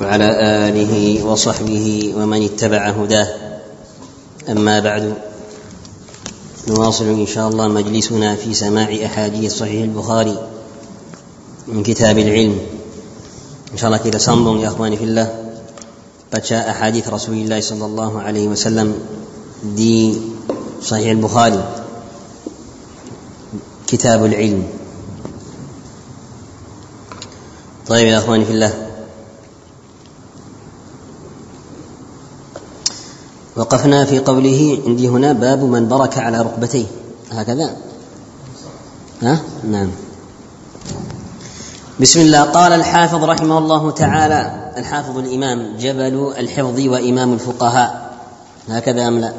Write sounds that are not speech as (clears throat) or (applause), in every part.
وعلى آله وصحبه ومن اتبع هداه. أما بعد نواصل إن شاء الله مجلسنا في سماع أحاديث صحيح البخاري من كتاب العلم. إن شاء الله kita sambung ya akhwani fillah baca ahadith Rasulullah sallallahu alaihi wasallam di Sahih Al-Bukhari كتاب العلم. طيب يا إخواني في الله. وقفنا في قوله عندي هنا باب من برك على ركبتيه. هكذا. ها؟ نعم. بسم الله. قال الحافظ رحمه الله تعالى الحافظ الإمام جبل الحفظ وإمام الفقهاء. هكذا أم لا؟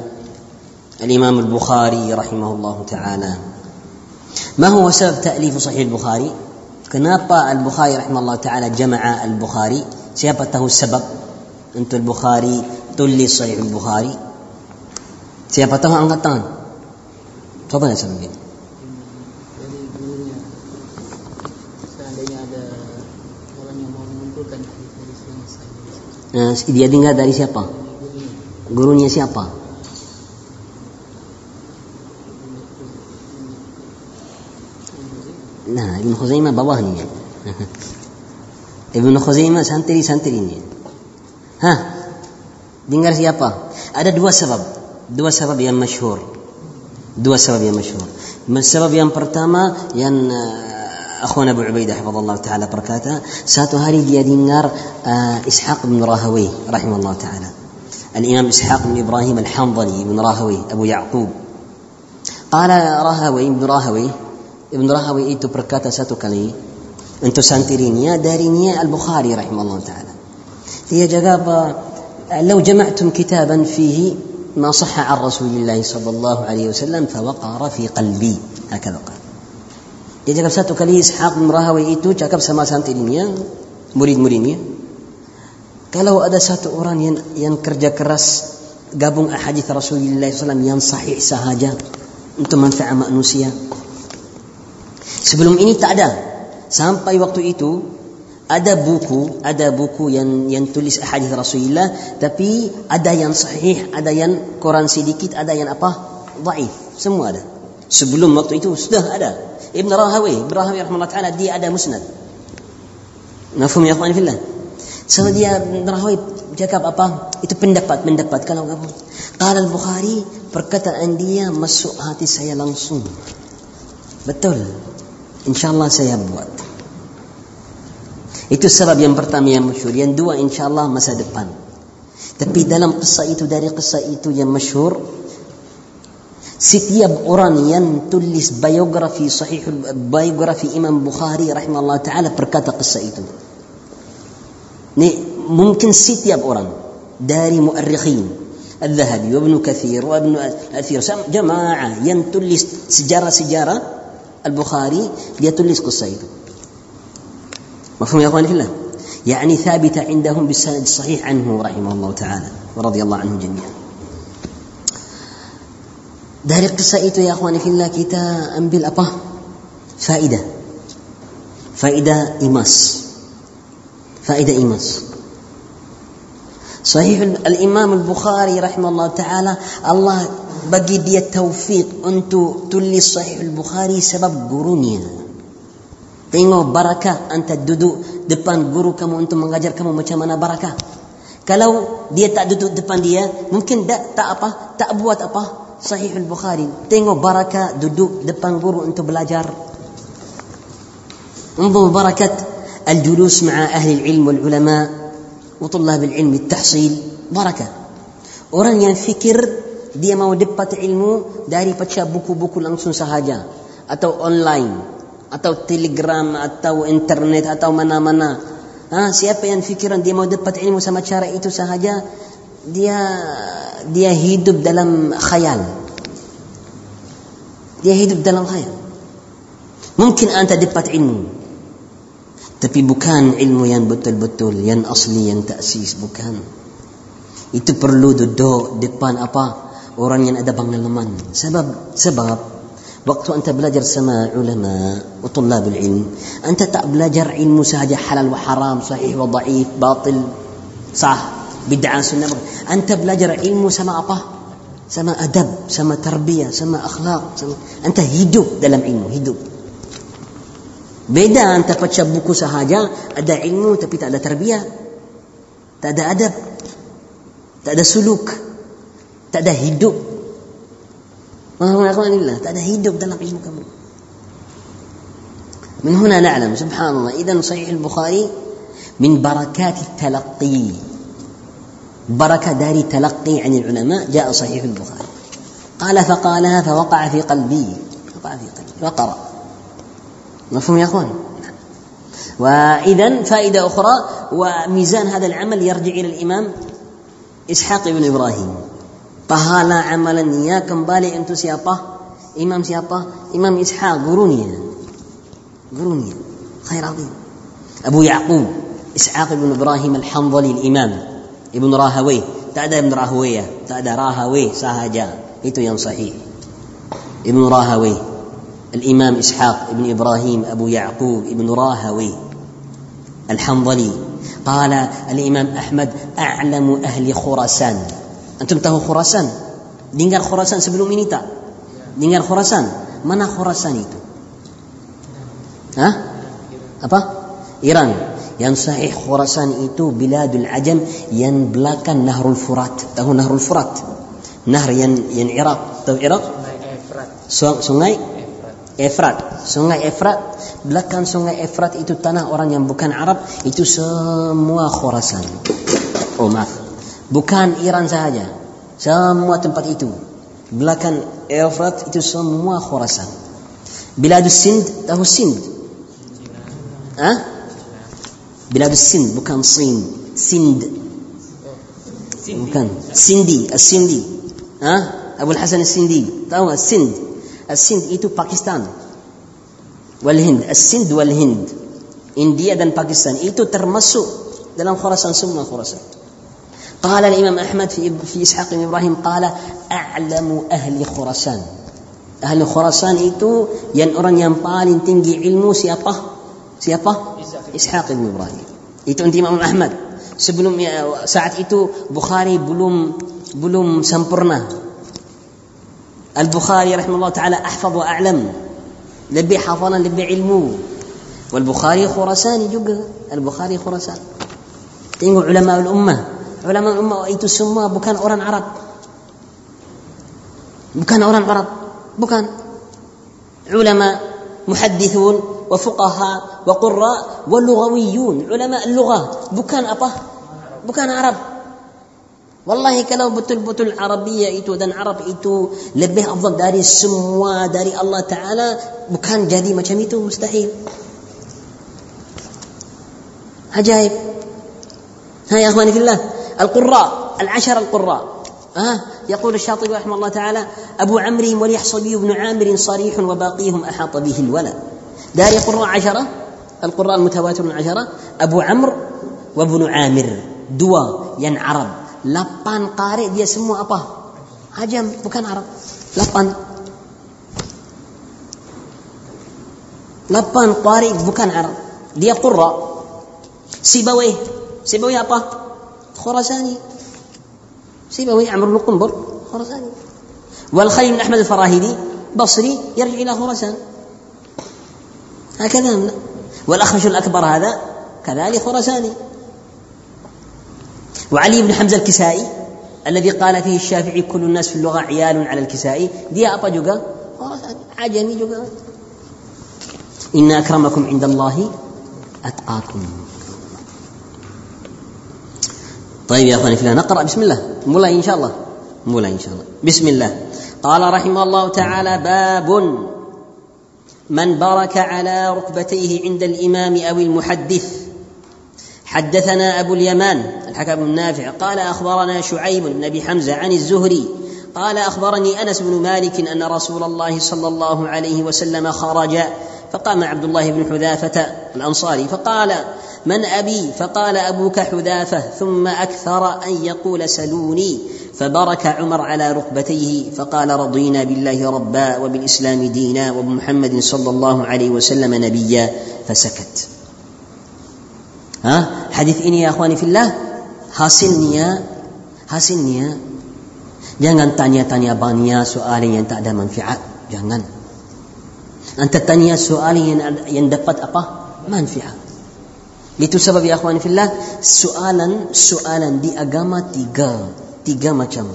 الإمام البخاري رحمه الله تعالى. ما هو سبب تأليف صحيح البخاري؟ kenapa البخاري رحمه الله تعالى جمع البخاري. tahu sebab untuk البخاري tulis Sahih Bukhari? Siapa tahu angkat tangan? Coba ya sambil. Nah, dia dengar dari siapa? Gurunya siapa? Nah, Ibn Khuzaimah bawah ni. (laughs) Ibn Khuzaimah santri-santri ini. Hah? Dengar siapa? Ada dua sebab. Dua sebab yang masyhur. Dua sebab yang masyhur. Sebab yang pertama yang eh, akhwan Abu Ubaidah hafizallahu taala berkata, satu hari dia dengar ishak Ishaq bin Rahawi rahimallahu taala. Al-Imam ishak bin Ibrahim Al-Hanbali bin Rahawi Abu Ya'qub. Qala Rahawi bin Rahawi Ibn Rahawi itu berkata satu kali untuk santirinya darinya Al-Bukhari rahim Allah taala. Dia jawab? لو جمعتم كتابا فيه ما صح عن رسول الله صلى الله عليه وسلم فوقر في قلبي هكذا قال dia cakap satu kali Ishaq bin Rahawi itu cakap sama santrinya murid-muridnya kalau ada satu orang yang yang kerja keras gabung ahadith Rasulullah SAW yang sahih sahaja untuk manfaat manusia sebelum ini tak ada sampai waktu itu ada buku, ada buku yang yang tulis hadis Rasulullah, tapi ada yang sahih, ada yang Quran sedikit, ada yang apa? Dhaif. Semua ada. Sebelum waktu itu sudah ada. Ibn Rahawi, Ibn Rahawi rahimahullah taala dia ada musnad. Mafhum ya akhwan fillah? So dia Ibn Rahawi cakap apa? Itu pendapat, pendapat kalau kamu. Qala al-Bukhari perkataan dia masuk hati saya langsung. Betul. Insyaallah saya buat. Itu sebab yang pertama yang masyhur. Yang dua insyaAllah masa depan. Tapi dalam kisah itu, dari kisah itu yang masyhur, setiap orang yang tulis biografi sahih biografi Imam Bukhari rahimahullah taala berkata kisah itu. Ni mungkin setiap orang dari muarrikhin الذهبي وابن كثير وابن أثير جماعة ينتلس سجارة سجارة البخاري يتلس قصة itu. مفهوم يا اخوان في الله؟ يعني ثابتة عندهم بالسند الصحيح عنه رحمه الله تعالى ورضي الله عنه جميعا. دار القصة يا أخوان في الله كتاب بالأبا فائدة فائدة إيماس فائدة إيماس. صحيح الإمام البخاري رحمه الله تعالى الله بقي دي التوفيق أنت تلي صحيح البخاري سبب قرونيا. Tengok barakah anta duduk depan guru kamu untuk mengajar kamu macam mana barakah. Kalau dia tak duduk depan dia, mungkin tak, tak apa, tak buat apa. Sahih al-Bukhari. Tengok barakah duduk depan guru untuk belajar. انظر بركة الجلوس مع أهل العلم والعلماء وطلاب العلم التحصيل بركة orang yang fikir dia mau dapat ilmu dari baca buku-buku langsung sahaja atau online atau telegram atau internet atau mana-mana. Ha, siapa yang fikiran dia mau dapat ilmu sama cara itu sahaja, dia dia hidup dalam khayal. Dia hidup dalam khayal. Mungkin anda dapat ilmu. Tapi bukan ilmu yang betul-betul, yang asli, yang taksis, bukan. Itu perlu duduk depan apa? Orang yang ada pengalaman. Sebab sebab Waktu anda belajar sama ulama وطلاب العلم أنت tak belajar ilmu sahaja halal wa haram, sahih wa dhaif, batil. sah bid'ah sunnah anta belajar ilmu sama apa sama adab sama tarbiyah sama akhlak sama anta hidup dalam ilmu hidup beda anta baca buku sahaja ada ilmu tapi tak ada tarbiyah tak ada adab tak ada suluk tak ada hidup tak ada hidup dalam ilmu kamu من هنا نعلم سبحان الله. إذا صحيح البخاري من بركات التلقي. بركة داري تلقي عن العلماء جاء صحيح البخاري. قال فقالها فوقع في قلبي. وقع في قلبي. وقرأ. مفهوم يا أخوان؟ وإذا فائدة أخرى وميزان هذا العمل يرجع إلى الإمام إسحاق بن إبراهيم. Pahala amalan dia kembali untuk siapa? Imam siapa? Imam Ishaq gurunya. Gurunya. Khair azim. Abu Yaqub Ishaq bin Ibrahim Al-Hanbali Al-Imam Ibn Rahawai. Tak ada Ibn Rahawai ya. Tak ada Rahawai sahaja. Itu yang sahih. Ibn Rahawai. Al-Imam Ishaq Ibn Ibrahim Abu Yaqub Ibn Rahawai. Al-Hanbali. قال الإمام أحمد أعلم أهل خراسان Antum tahu Khurasan? Dengar Khurasan sebelum ini tak? Dengar Khurasan? Mana Khurasan itu? Hah? Apa? Iran. Yang sahih Khurasan itu biladul ajam yang belakang Nahrul Furat. Tahu Nahrul Furat? Nahr yang yang Iraq. Tahu Iraq? Sungai Efrat. Sungai Efrat. Belakang sungai Efrat itu tanah orang yang bukan Arab. Itu semua Khurasan. Oh maaf. Bukan Iran sahaja. Semua tempat itu. Belakang Efrat itu semua Khurasan. Biladus Sind, tahu Sind? Ha? Biladus Sind, bukan Sind. Sind. Bukan. Sindi, As-Sindi. Ha? Abu Hasan As-Sindi. Tahu As-Sind? As-Sind itu Pakistan. Wal Hind. As-Sind wal Hind. India dan Pakistan itu termasuk dalam Khurasan semua Khurasan. قال الإمام أحمد في في إسحاق بن إبراهيم قال أعلم أهل خراسان. أهل خراسان itu ين orang yang paling tinggi ilmu siapa? Siapa? إسحاق بن إبراهيم. Itu أنت الإمام أحمد sebelum saat itu بخاري بلوم بلوم sempurna. البخاري رحمه الله تعالى أحفظ وأعلم لبي حفظا لبي علمو والبخاري خراسان juga. البخاري خراسان تنجو علماء الأمة ulama ummah itu semua bukan orang Arab. Bukan orang Arab, bukan. Ulama muhaddithun wa fuqaha wa qurra wa lughawiyun, ulama al-lughah, bukan apa? Bukan Arab. Wallahi kalau betul-betul Arabia itu dan Arab itu lebih afdal dari semua dari Allah Ta'ala bukan jadi macam itu mustahil. Ajaib. Hai akhwani fillah. القراء العشر القراء. آه يقول الشاطبي رحمه الله تعالى أبو عمرو وليحصبي بن عامر صريح وباقيهم أحاط به الولد. دار قراء عشرة؟ القراء المتواتر العشرة أبو عمرو وابن عامر. دوا ين عرب. لبان قارئ dia semua apa? bukan Arab lapan lapan qari bukan Arab dia qurra sibawai sibawai apa خراساني. سيبوي عمرو بن قنبر خراساني. والخليل بن أحمد الفراهيدي بصري يرجع إلى خراسان. هكذا والأخفش الأكبر هذا كذلك خراساني. وعلي بن حمزة الكسائي الذي قال فيه الشافعي كل الناس في اللغة عيال على الكسائي دي أبا جوجا عجمي جوجا إن أكرمكم عند الله أتقاكم. طيب يا أخواني في الله نقرأ بسم الله. مولاي إن شاء الله. مولاي إن شاء الله. بسم الله. قال رحمه الله تعالى باب من برك على ركبتيه عند الإمام أو المحدث. حدثنا أبو اليمان الحكم بن نافع قال أخبرنا شعيب بن أبي حمزة عن الزهري قال أخبرني أنس بن مالك أن رسول الله صلى الله عليه وسلم خرج فقام عبد الله بن حذافة الأنصاري فقال من أبي؟ فقال أبوك حذافة ثم أكثر أن يقول سلوني فبرك عمر على ركبتيه فقال رضينا بالله ربا وبالإسلام دينا وبمحمد صلى الله عليه وسلم نبيا فسكت. ها؟ حديث يا أخواني في الله؟ hasilnya hasilnya jangan tanya-tanya banyak soal yang tak ada manfaat. Jangan. anta tanya soal yang yang dapat apa manfaat itu sebab ya akhwan fillah soalan soalan di agama tiga tiga macam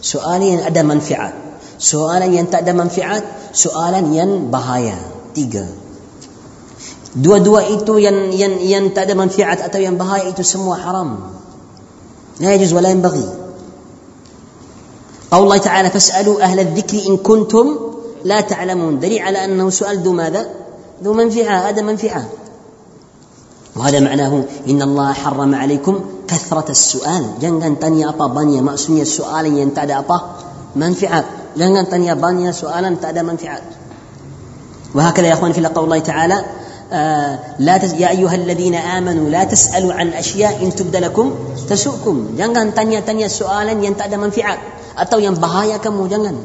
soalan yang ada manfaat soalan yang tak ada manfaat soalan yang bahaya tiga dua-dua itu yang yang yang tak ada manfaat atau yang bahaya itu semua haram لا يجوز ولا ينبغي قول الله تعالى فاسألوا أهل الذكر إن كنتم لا تعلمون. دليل على أنه سؤال ذو ماذا؟ ذو منفعة هذا منفعة. وهذا معناه إن الله حرم عليكم كثرة السؤال. جنغن تنيا أبا بانيا ما سني السؤال ينتعد أبا منفعة. جنغن تنيا بانيا سؤالا تعد منفعة. وهكذا يا أخوان في قول الله تعالى آه لا تس... يا أيها الذين آمنوا لا تسألوا عن أشياء إن تبد لكم تسؤكم. جنغن تنيا تنيا سؤالا ينتعد منفعة. أتو ينبهايا كم جنغن.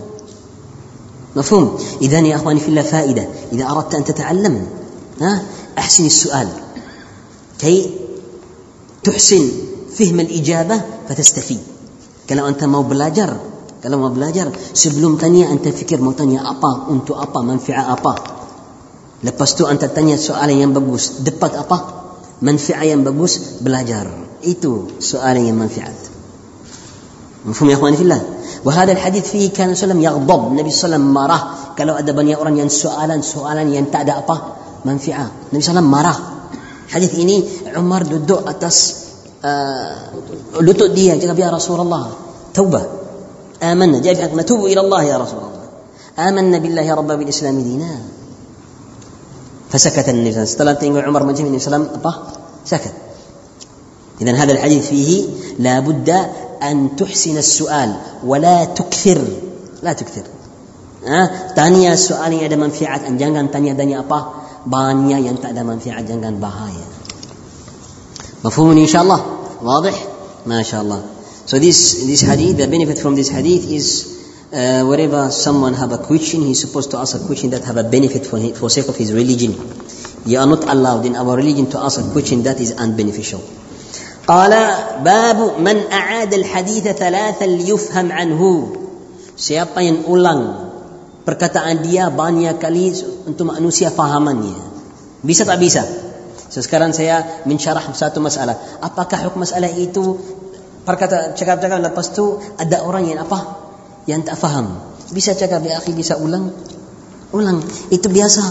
مفهوم؟ إذا يا أخواني في الله فائدة. إذا أردت أن تتعلم أحسن السؤال. كي تحسن فهم الإجابة فتستفيد كلام أنت مو بلاجر كلام مو بلاجر. سبلوم تانية أنت فكر مو تانية. أبا أنت أبا منفعة أبا. لبستو أنت تانية سؤال ينبغوس دبت أبا منفعة ينبغوس بلاجر. إيتو سؤال ينمنفعة مفهوم يا أخواني في الله؟ وهذا الحديث فيه كان صلى الله عليه وسلم يغضب. النبي صلى الله عليه وسلم مرة. قالوا أدبا يا أورا ين سؤالا سؤالا ين تعدى أبا منفعة النبي صلى الله عليه وسلم مره حديث إني عمر دودو أتس آه لتو دي يا رسول الله توبة آمنا جاء في نتوب إلى الله يا رسول الله آمنا بالله يا رب بالإسلام دينا فسكت النبي صلى الله عليه وسلم عمر مجمع النبي صلى الله عليه وسلم سكت اذا هذا الحديث فيه لا بد أن تحسن السؤال ولا تكثر لا تكثر ها tanya soal yang ada manfaat jangan tanya tanya apa banyak yang tak ada إن شاء الله واضح ما شاء الله so this this hadith the benefit from this hadith is uh, wherever someone have a question he's supposed to ask a question that have a benefit for him, for sake of his religion you are not allowed in our religion to ask a question that is unbeneficial قال باب من أعاد الحديث ثلاثا ليفهم عنه siapa yang ulang perkataan dia banyak kali untuk manusia fahamannya. Bisa tak bisa? So, sekarang saya mensyarah satu masalah. Apakah hukum masalah itu perkata cakap-cakap lepas tu ada orang yang apa? Yang tak faham. Bisa cakap ya akhi bisa ulang? Ulang. Itu biasa.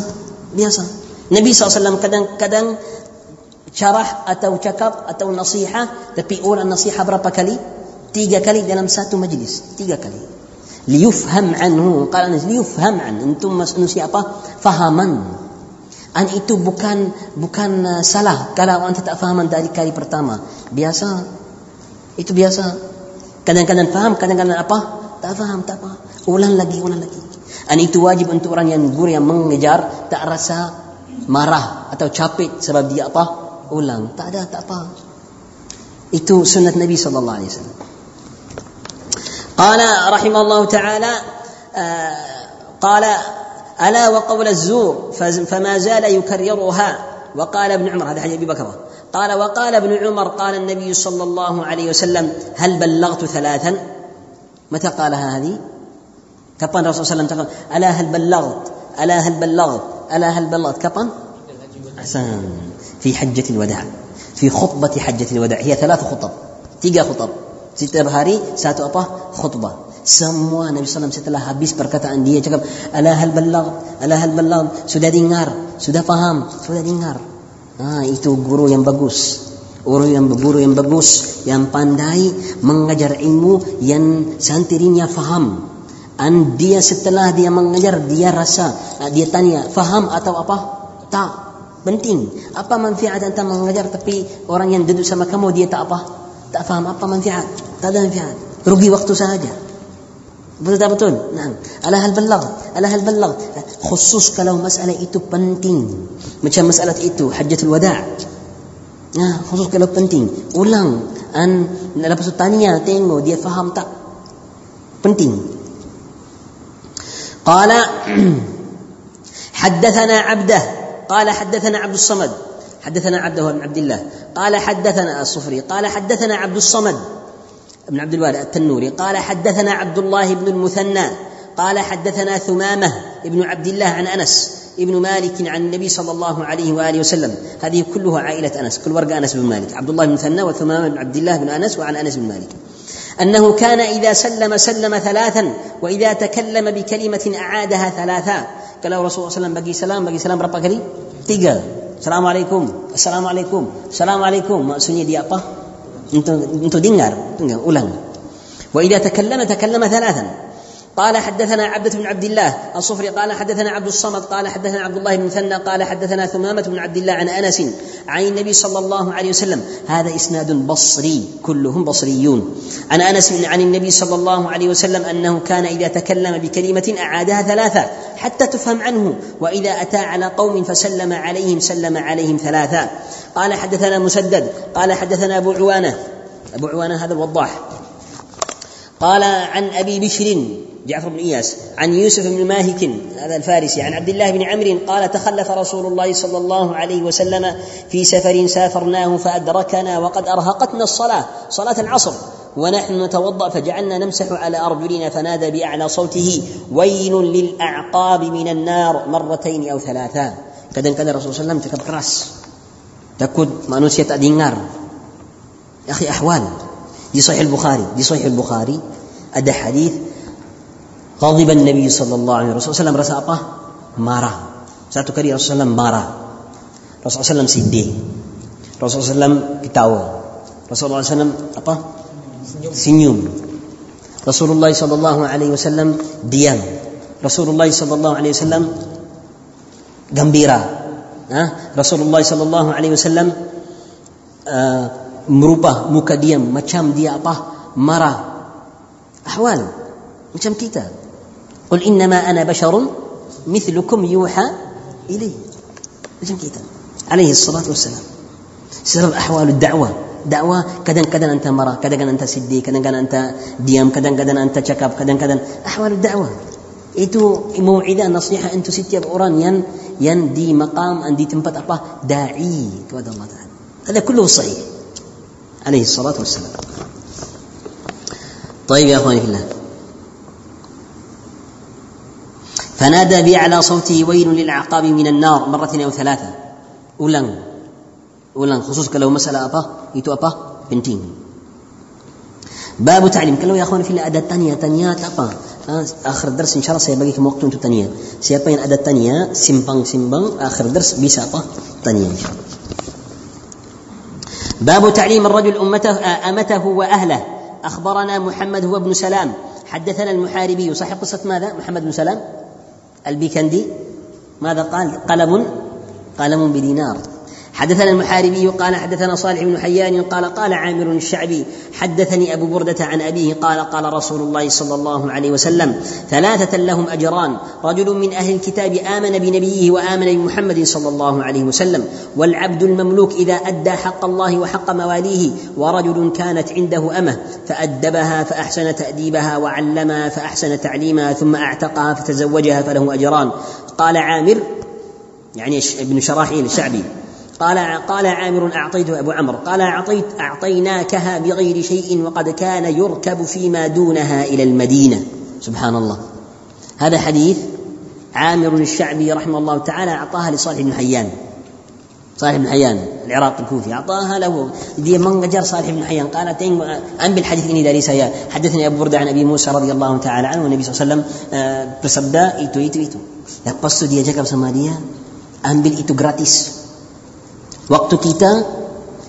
Biasa. Nabi SAW kadang-kadang syarah atau cakap atau nasihat tapi orang nasihat berapa kali? Tiga kali dalam satu majlis. Tiga kali. liyufham anhu. Anas liyufham an. Antum manusia apa? Fahaman. An itu bukan bukan uh, salah. Kalau anda tak fahaman dari kali pertama. Biasa. Itu biasa. Kadang-kadang faham kadang-kadang apa? Tak faham tak apa. Ulang lagi ulang lagi. An itu wajib untuk orang yang guru yang mengejar tak rasa marah atau capek sebab dia apa ulang. Tak ada tak apa itu sunat Nabi sallallahu alaihi wasallam. قال رحمه الله تعالى قال ألا وقول الزور فما زال يكررها وقال ابن عمر هذا حديث أبي بكر قال وقال ابن عمر قال النبي صلى الله عليه وسلم هل بلغت ثلاثا متى قالها هذه كبان الرسول صلى الله عليه وسلم ألا هل بلغت ألا هل بلغت ألا هل بلغت كبان أحسن في حجة الوداع في خطبة حجة الوداع هي ثلاث خطب تيجا خطب Setiap hari satu apa? Khutbah. Semua Nabi SAW setelah habis perkataan dia cakap, ala hal balagh, ala hal balagh, sudah dengar, sudah faham, sudah dengar. Ah, itu guru yang bagus. Guru yang guru yang bagus, yang pandai mengajar ilmu yang santrinya faham. Dan dia setelah dia mengajar, dia rasa, ah, dia tanya, faham atau apa? Tak. penting. Apa manfaat anda mengajar tapi orang yang duduk sama kamu dia tak apa? Tak faham apa manfaat? Tak ada manfaat. Rugi waktu saja. Betul tak betul? Nah, ala hal balag, ala hal balag. Khusus kalau masalah itu penting. Macam masalah itu hajat wada'. Nah, khusus kalau penting. Ulang. An, lepas itu tanya, tengok dia faham tak. Penting. Qala (clears throat) haddathana abdah قال حدثنا عبد الصمد. حدثنا عبده بن عبد الله. قال حدثنا الصفري. قال حدثنا عبد الصمد بن عبد الوارث التنوري. قال حدثنا عبد الله بن المثنى. قال حدثنا ثمامة بن عبد الله عن أنس ابن مالك عن النبي صلى الله عليه وآله وسلم. هذه كلها عائلة أنس. كل ورقة أنس بن مالك. عبد الله بن مثنى وثمامة بن عبد الله بن أنس وعن أنس بن مالك. أنه كان إذا سلم سلم ثلاثا وإذا تكلم بكلمة أعادها ثلاثا. kalau Rasulullah SAW bagi salam, bagi salam berapa kali? Tiga. Assalamualaikum, Assalamualaikum, Assalamualaikum. Maksudnya dia apa? Untuk, untuk dengar, dengar, ulang. Wa idha takallama takallama thalathan. قال حدثنا عبدة بن عبد الله الصفري قال حدثنا عبد الصمد قال حدثنا عبد الله بن مثنى قال حدثنا ثمامة بن عبد الله عن أنس عن النبي صلى الله عليه وسلم. هذا إسناد بصري كلهم بصريون. عن أنس عن النبي صلى الله عليه وسلم أنه كان إذا تكلم بكلمة أعادها ثلاثة حتى تفهم عنه وإذا أتى على قوم فسلم عليهم سلم عليهم ثلاثا قال حدثنا مسدد قال حدثنا أبو عوانة. أبو عوانة هذا الوضاح. قال عن أبي بشر جعفر بن إياس عن يوسف بن ماهك هذا الفارسي عن عبد الله بن عمرو قال تخلف رسول الله صلى الله عليه وسلم في سفر سافرناه فأدركنا وقد أرهقتنا الصلاة صلاة العصر ونحن نتوضأ فجعلنا نمسح على أرجلنا فنادى بأعلى صوته ويل للأعقاب من النار مرتين أو ثلاثا kadang-kadang Rasulullah SAW cakap keras. Takut manusia tak dengar. Ya akhi ahwal. Di Sahih Al-Bukhari. Di Sahih Al-Bukhari ada hadis Ghadiban Nabi sallallahu alaihi wasallam merasa apa? Marah. Satu kali Rasulullah marah. Rasulullah sedih. Rasulullah ketawa. Rasulullah apa? Senyum. Rasulullah sallallahu alaihi wasallam diam. Rasulullah sallallahu alaihi wasallam gembira. Nah, Rasulullah sallallahu alaihi wasallam eh, merubah muka diam macam dia apa? Marah. Ahwal macam kita. قل إنما أنا بشر مثلكم يوحى إلي. kita عليه الصلاة والسلام. سبب أحوال الدعوة. دعوة كذا كذا أنت مرة كذا كذا أنت سدي كذا كذا أنت ديام كذا كذا أنت شكاب كذا كذا أحوال الدعوة. itu موعظة نصيحة أنتم setiap orang yang yang di maqam di tempat apa da'i kepada Allah Taala هذا كله صحيح. عليه الصلاة والسلام. طيب يا أخواني في الله فنادى بي على صوته ويل للعقاب من النار مرتين أو ثلاثة. أولاً أولاً خصوصك لو مسألة أبا يتو أبا بنتين باب تعليم. قال يا أخوان في الأداة الثانية تانية أبا آخر درس إن شاء الله سيبقيك وقت أنتو تانية. سيبقين الاداه الثانية سيمبان سيمبان آخر درس بيسا أبا تانية. إن شاء الله باب تعليم الرجل أمته آه، أمته وأهله. أخبرنا محمد هو ابن سلام. حدثنا المحاربي. صحيح قصة ماذا؟ محمد بن سلام. البيكندي؟ ماذا قال؟ قلم قلم بدينار. حدثنا المحاربي قال حدثنا صالح بن حيان قال قال عامر الشعبي حدثني أبو بردة عن أبيه قال قال رسول الله صلى الله عليه وسلم ثلاثة لهم أجران رجل من أهل الكتاب آمن بنبيه وآمن بمحمد صلى الله عليه وسلم والعبد المملوك إذا أدى حق الله وحق مواليه ورجل كانت عنده أمة فأدبها فأحسن تأديبها وعلمها فأحسن تعليمها ثم أعتقها فتزوجها فله أجران. قال عامر يعني ابن شراحيل الشعبي. قال قال عامر أعطيته أبو عمرو. قال أعطيت أعطيناكها بغير شيء وقد كان يركب فيما دونها إلى المدينة. سبحان الله هذا حديث عامر الشعبي رحمه الله تعالى أعطاها لصالح بن حيان. صالح بن حيان العراق الكوفي. أعطاها له. دي من جر صالح بن حيان. قال أن بالحديث إني داري سيا. حدثني أبو بردة عن أبي موسى رضي الله تعالى عنه. والنبي صلى الله عليه وسلم bersabda itu itu itu lepas tu dia cakap sama ambil itu gratis. Waktu kita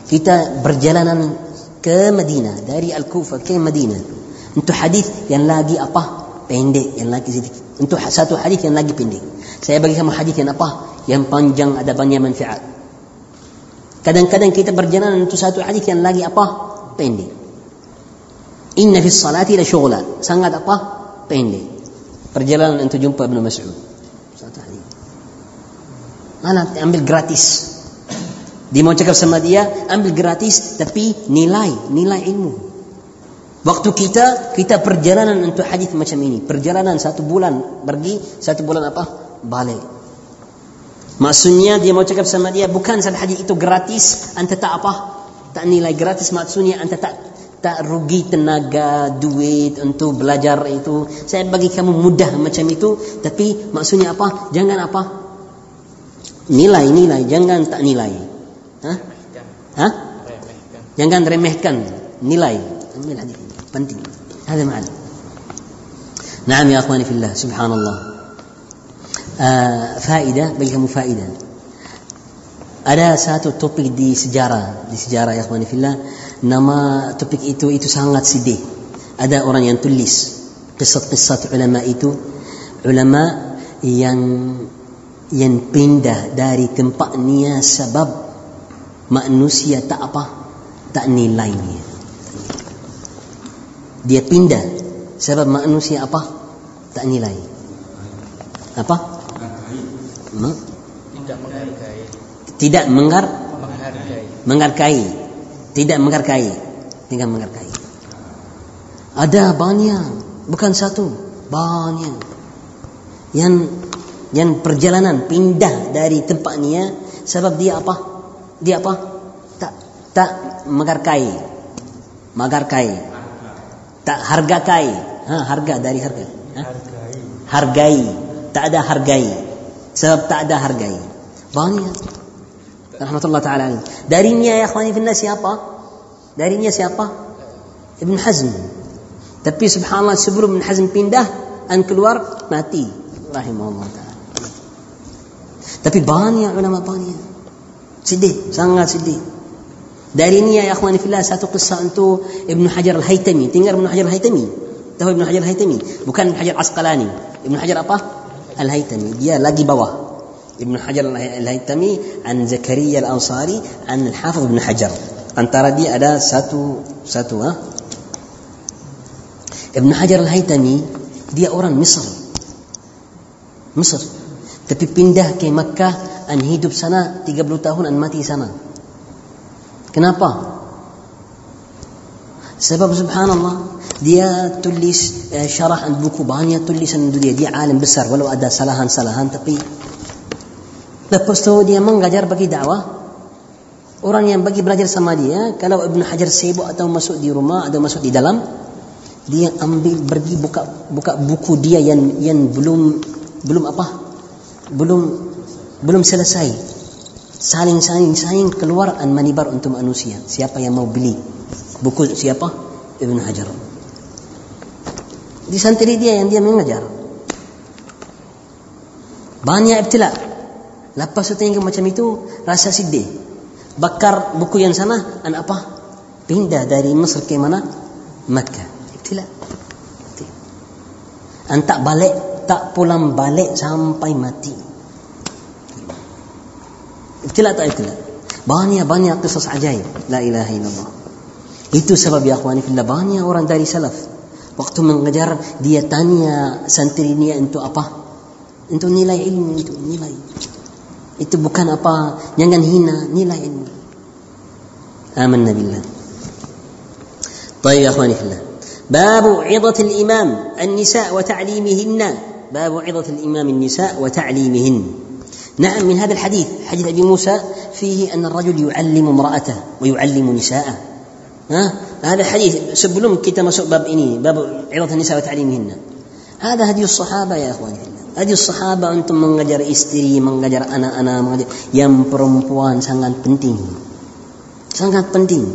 kita berjalanan ke Madinah dari Al-Kufa ke Madinah. Untuk hadis yang lagi apa? Pendek yang lagi sedikit. Untuk satu hadis yang lagi pendek. Saya bagi kamu hadis yang apa? Yang panjang ada banyak manfaat. Kadang-kadang kita berjalan untuk satu hadis yang lagi apa? Pendek. Inna fi salati la syughla sangat apa? Pendek. Perjalanan untuk jumpa Ibnu Mas'ud. Satu hadis. Mana? Ambil gratis Dia mau cakap sama dia, ambil gratis tapi nilai, nilai ilmu. Waktu kita, kita perjalanan untuk hadis macam ini. Perjalanan satu bulan pergi, satu bulan apa? Balik. Maksudnya dia mau cakap sama dia, bukan satu hadis itu gratis, anda tak apa? Tak nilai gratis maksudnya anda tak tak rugi tenaga, duit untuk belajar itu. Saya bagi kamu mudah macam itu, tapi maksudnya apa? Jangan apa? Nilai, nilai, jangan tak nilai. Hah? Hah? Jangan remehkan nilai. Ambil hadis ini. Penting. Ada makna. Naam ya akhwani fillah. Subhanallah. Uh, faedah bagi kamu faedah. Ada satu topik di sejarah, di sejarah ya akhwani fillah. Nama topik itu itu sangat sedih. Ada orang yang tulis kisah-kisah ulama itu ulama yang yang pindah dari tempatnya sebab manusia tak apa tak nilainya. Dia pindah. Sebab manusia apa? Tak nilai. Apa? Tidak menghargai. Tidak menggar menghargai. menghargai. Tidak menghargai. Tidak menghargai. Ada banyak bukan satu banyak. Yang yang perjalanan pindah dari tempatnya sebab dia apa dia apa? Tak tak menghargai. Menghargai. Tak hargai ha, harga dari harga. Ha? hargai. Hargai tak ada hargai. Sebab tak ada hargai. Banyak rahmatullah taala alaih. darinya ya akhwani fillah siapa? Darinya siapa? Ibn Hazm. Tapi subhanallah sebelum Ibn Hazm pindah an keluar mati. Rahimahullah taala. Tapi banyak ulama banyak sedih sangat sedih dari ini ya akhwani fillah satu kisah untuk Ibn Hajar Al-Haytami. Tinggal Ibn Hajar Al-Haytami. Tahu Ibn Hajar Al-Haytami? Bukan Ibn Hajar Asqalani. Ibn Hajar apa? Al-Haytami. Dia lagi bawah. Ibn Hajar Al-Haytami an Zakaria Al-Ansari an Al-Hafiz Ibn Hajar. Antara dia ada satu satu ha? Ibn Hajar Al-Haytami dia orang Mesir. Mesir. Tapi pindah ke Makkah an hidup sana 30 tahun an mati sana. Kenapa? Sebab subhanallah dia tulis eh, syarah buku banyak tulisan dia dia alim besar walau ada salahan-salahan tapi lepas tu dia mengajar bagi dakwah orang yang bagi belajar sama dia kalau Ibn Hajar sibuk atau masuk di rumah atau masuk di dalam dia ambil pergi buka buka buku dia yang yang belum belum apa belum belum selesai. Saling saling saling keluar an manibar untuk manusia. Siapa yang mau beli? Buku siapa? Ibn Hajar. Di santri dia yang dia mengajar. Banyak ibtila. Lepas itu macam itu rasa sedih. Bakar buku yang sana an apa? Pindah dari Mesir ke mana? Makkah. Ibtila. An tak balik tak pulang balik sampai mati ibtila tak ibtila banyak-banyak kisah ajaib la ilaha illallah itu sebab ya akhwani fillah banyak orang dari salaf waktu mengajar dia tanya santrinya untuk apa untuk nilai ilmu untuk nilai itu bukan apa jangan hina nilai ilmu آمنا بالله طيب يا أخواني في الله باب عظة الإمام النساء وتعليمهن باب عظة الإمام النساء وتعليمهن نعم من هذا الحديث حديث ابي موسى فيه ان الرجل يعلم امراته ويعلم نساءه ها هذا الحديث سبلوم كتاب مسوق باب إني باب عظة النساء وتعليمهن هذا هدي الصحابة يا أخواني هدي الصحابة أنتم mengajar istri mengajar anak-anak mengajar yang perempuan sangat penting sangat penting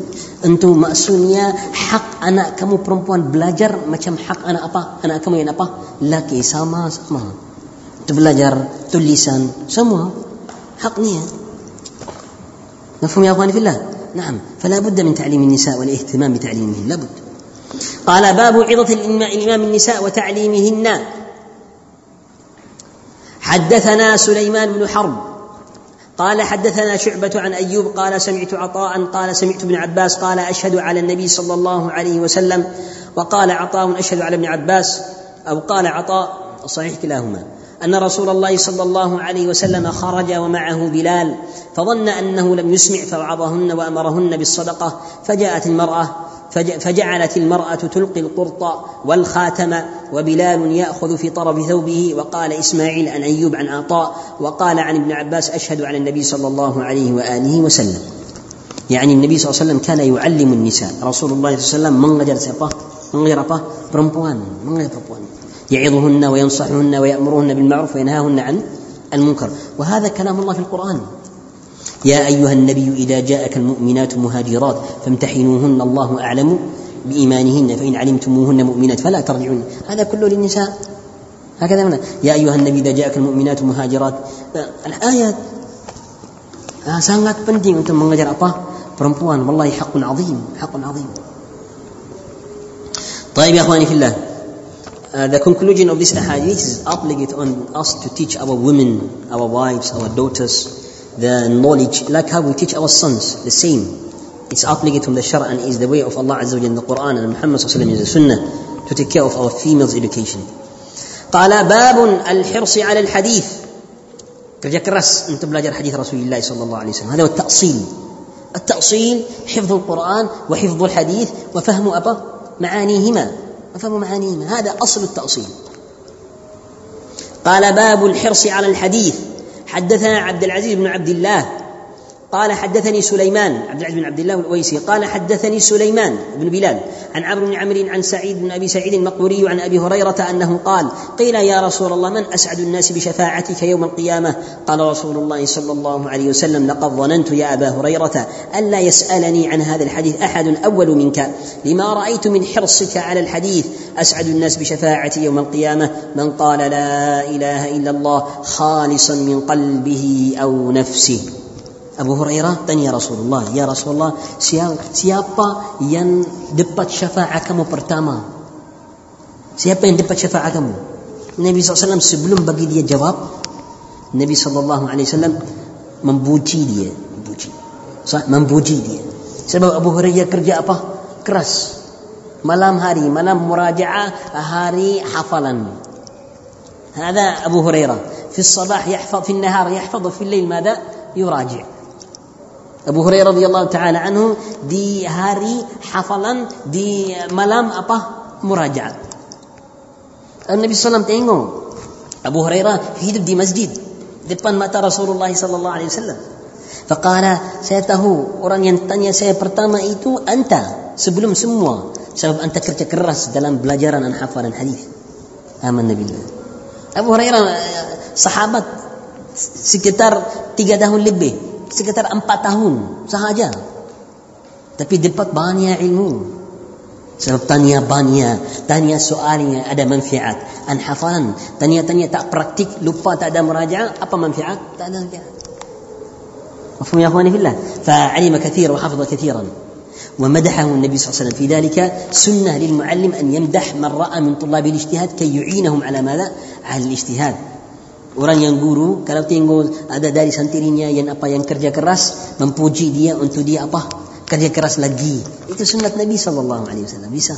untuk maksudnya hak anak kamu perempuan belajar macam hak anak apa anak kamu yang apa laki sama sama untuk Belajar tulisan semua haknya مفهوم يا أخواني في الله؟ نعم. فلا بد من تعليم النساء والاهتمام بتعليمهن لابد قال باب عظة الإمام النساء وتعليمهن. حدثنا سليمان بن حرب. قال حدثنا شعبة عن أيوب قال سمعت عطاء قال سمعت ابن عباس قال أشهد على النبي صلى الله عليه وسلم وقال عطاء أشهد على ابن عباس أو قال عطاء صحيح كلاهما. أن رسول الله صلى الله عليه وسلم خرج ومعه بلال فظن أنه لم يسمع فوعظهن وأمرهن بالصدقة فجاءت المرأة فجعلت المرأة تلقي القرط والخاتم وبلال يأخذ في طرف ثوبه وقال إسماعيل عن أيوب عن عطاء وقال عن ابن عباس أشهد على النبي صلى الله عليه وآله وسلم. يعني النبي صلى الله عليه وسلم كان يعلم النساء رسول الله صلى الله عليه وسلم mengajar siapa mengajar apa perempuan mengajar perempuan يعظهن وينصحهن ويأمرهن بالمعروف وينهاهن عن المنكر. وهذا كلام الله في القرآن. يا أيها النبي إذا جاءك المؤمنات مهاجرات فامتحنوهن الله أعلم بإيمانهن فإن علمتموهن مؤمنات فلا ترجعون هذا كله للنساء. هكذا من يا أيها النبي إذا جاءك المؤمنات مهاجرات. الآيات sangat penting untuk mengajar apa? Perempuan. Wallahi haqqun azim. Haqqun azim. طيب يا إخواني في الله. Uh, the conclusion of this hadith is obligate on us to teach our women, our wives, our daughters, the knowledge, like how we teach our sons, the same. It's obligate from the Shara and is the way of Allah Azza wa in the Quran and Muhammad Sallallahu Alaihi Wasallam is the Sunnah to take care of our females' education. قال باب الحرص على الحديث kerja keras untuk belajar hadis Rasulullah sallallahu alaihi wasallam. هذا هو التأصيل. التأصيل حفظ القرآن وحفظ الحديث وفهم أبا معانيهما وفهم معانيهما هذا أصل التأصيل. قال باب الحرص على الحديث حدثنا عبد العزيز بن عبد الله قال حدثني سليمان عبد العزيز بن عبد الله الأويسي قال حدثني سليمان بن بلال عن عمرو بن عمرو عن سعيد بن أبي سعيد المقبوري عن أبي هريرة أنه قال قيل يا رسول الله من أسعد الناس بشفاعتك يوم القيامة؟ قال رسول الله صلى الله عليه وسلم لقد ظننت يا أبا هريرة ألا يسألني عن هذا الحديث أحد أول منك. لما رأيت من حرصك على الحديث أسعد الناس بشفاعتي يوم القيامة؟ من قال لا إله إلا الله خالصا من قلبه أو نفسه. Abu Hurairah tanya Rasulullah, "Ya Rasulullah, siapa yang dapat syafaat kamu pertama?" Siapa yang dapat syafaat kamu? Nabi SAW sebelum bagi dia jawab, Nabi SAW membuji dia, membuji. Membuji dia. Sebab Abu Hurairah kerja apa? Keras. Malam hari, malam murajaah, hari hafalan. هذا أبو هريرة في الصباح يحفظ في النهار يحفظ وفي الليل ماذا يراجع Abu Hurairah radhiyallahu taala anhu di hari hafalan di malam apa murajaat. Nabi SAW tengok Abu Hurairah hidup di masjid depan mata Rasulullah sallallahu alaihi wasallam. Faqala saya tahu orang yang tanya saya pertama itu anta sebelum semua sebab anta kerja keras dalam belajaran dan hafalan hadis. Aman Nabi. Abu Hurairah sahabat sekitar tiga tahun lebih sekitar empat tahun sahaja. Tapi dapat banyak ilmu. Sebab tanya banyak, tanya soalnya ada manfaat. An hafalan, tanya-tanya tak praktik, lupa tak ada merajaah, apa manfaat? Tak ada manfaat. مفهوم يا اخواني في الله فعلم كثيرا وحفظ كثيرا ومدحه النبي صلى الله عليه وسلم في ذلك سنه للمعلم ان يمدح من راى من طلاب الاجتهاد كي يعينهم على ماذا؟ على الاجتهاد Orang yang guru kalau tengok ada dari santrinya yang apa yang kerja keras memuji dia untuk dia apa kerja keras lagi. Itu sunat Nabi sallallahu alaihi wasallam bisa.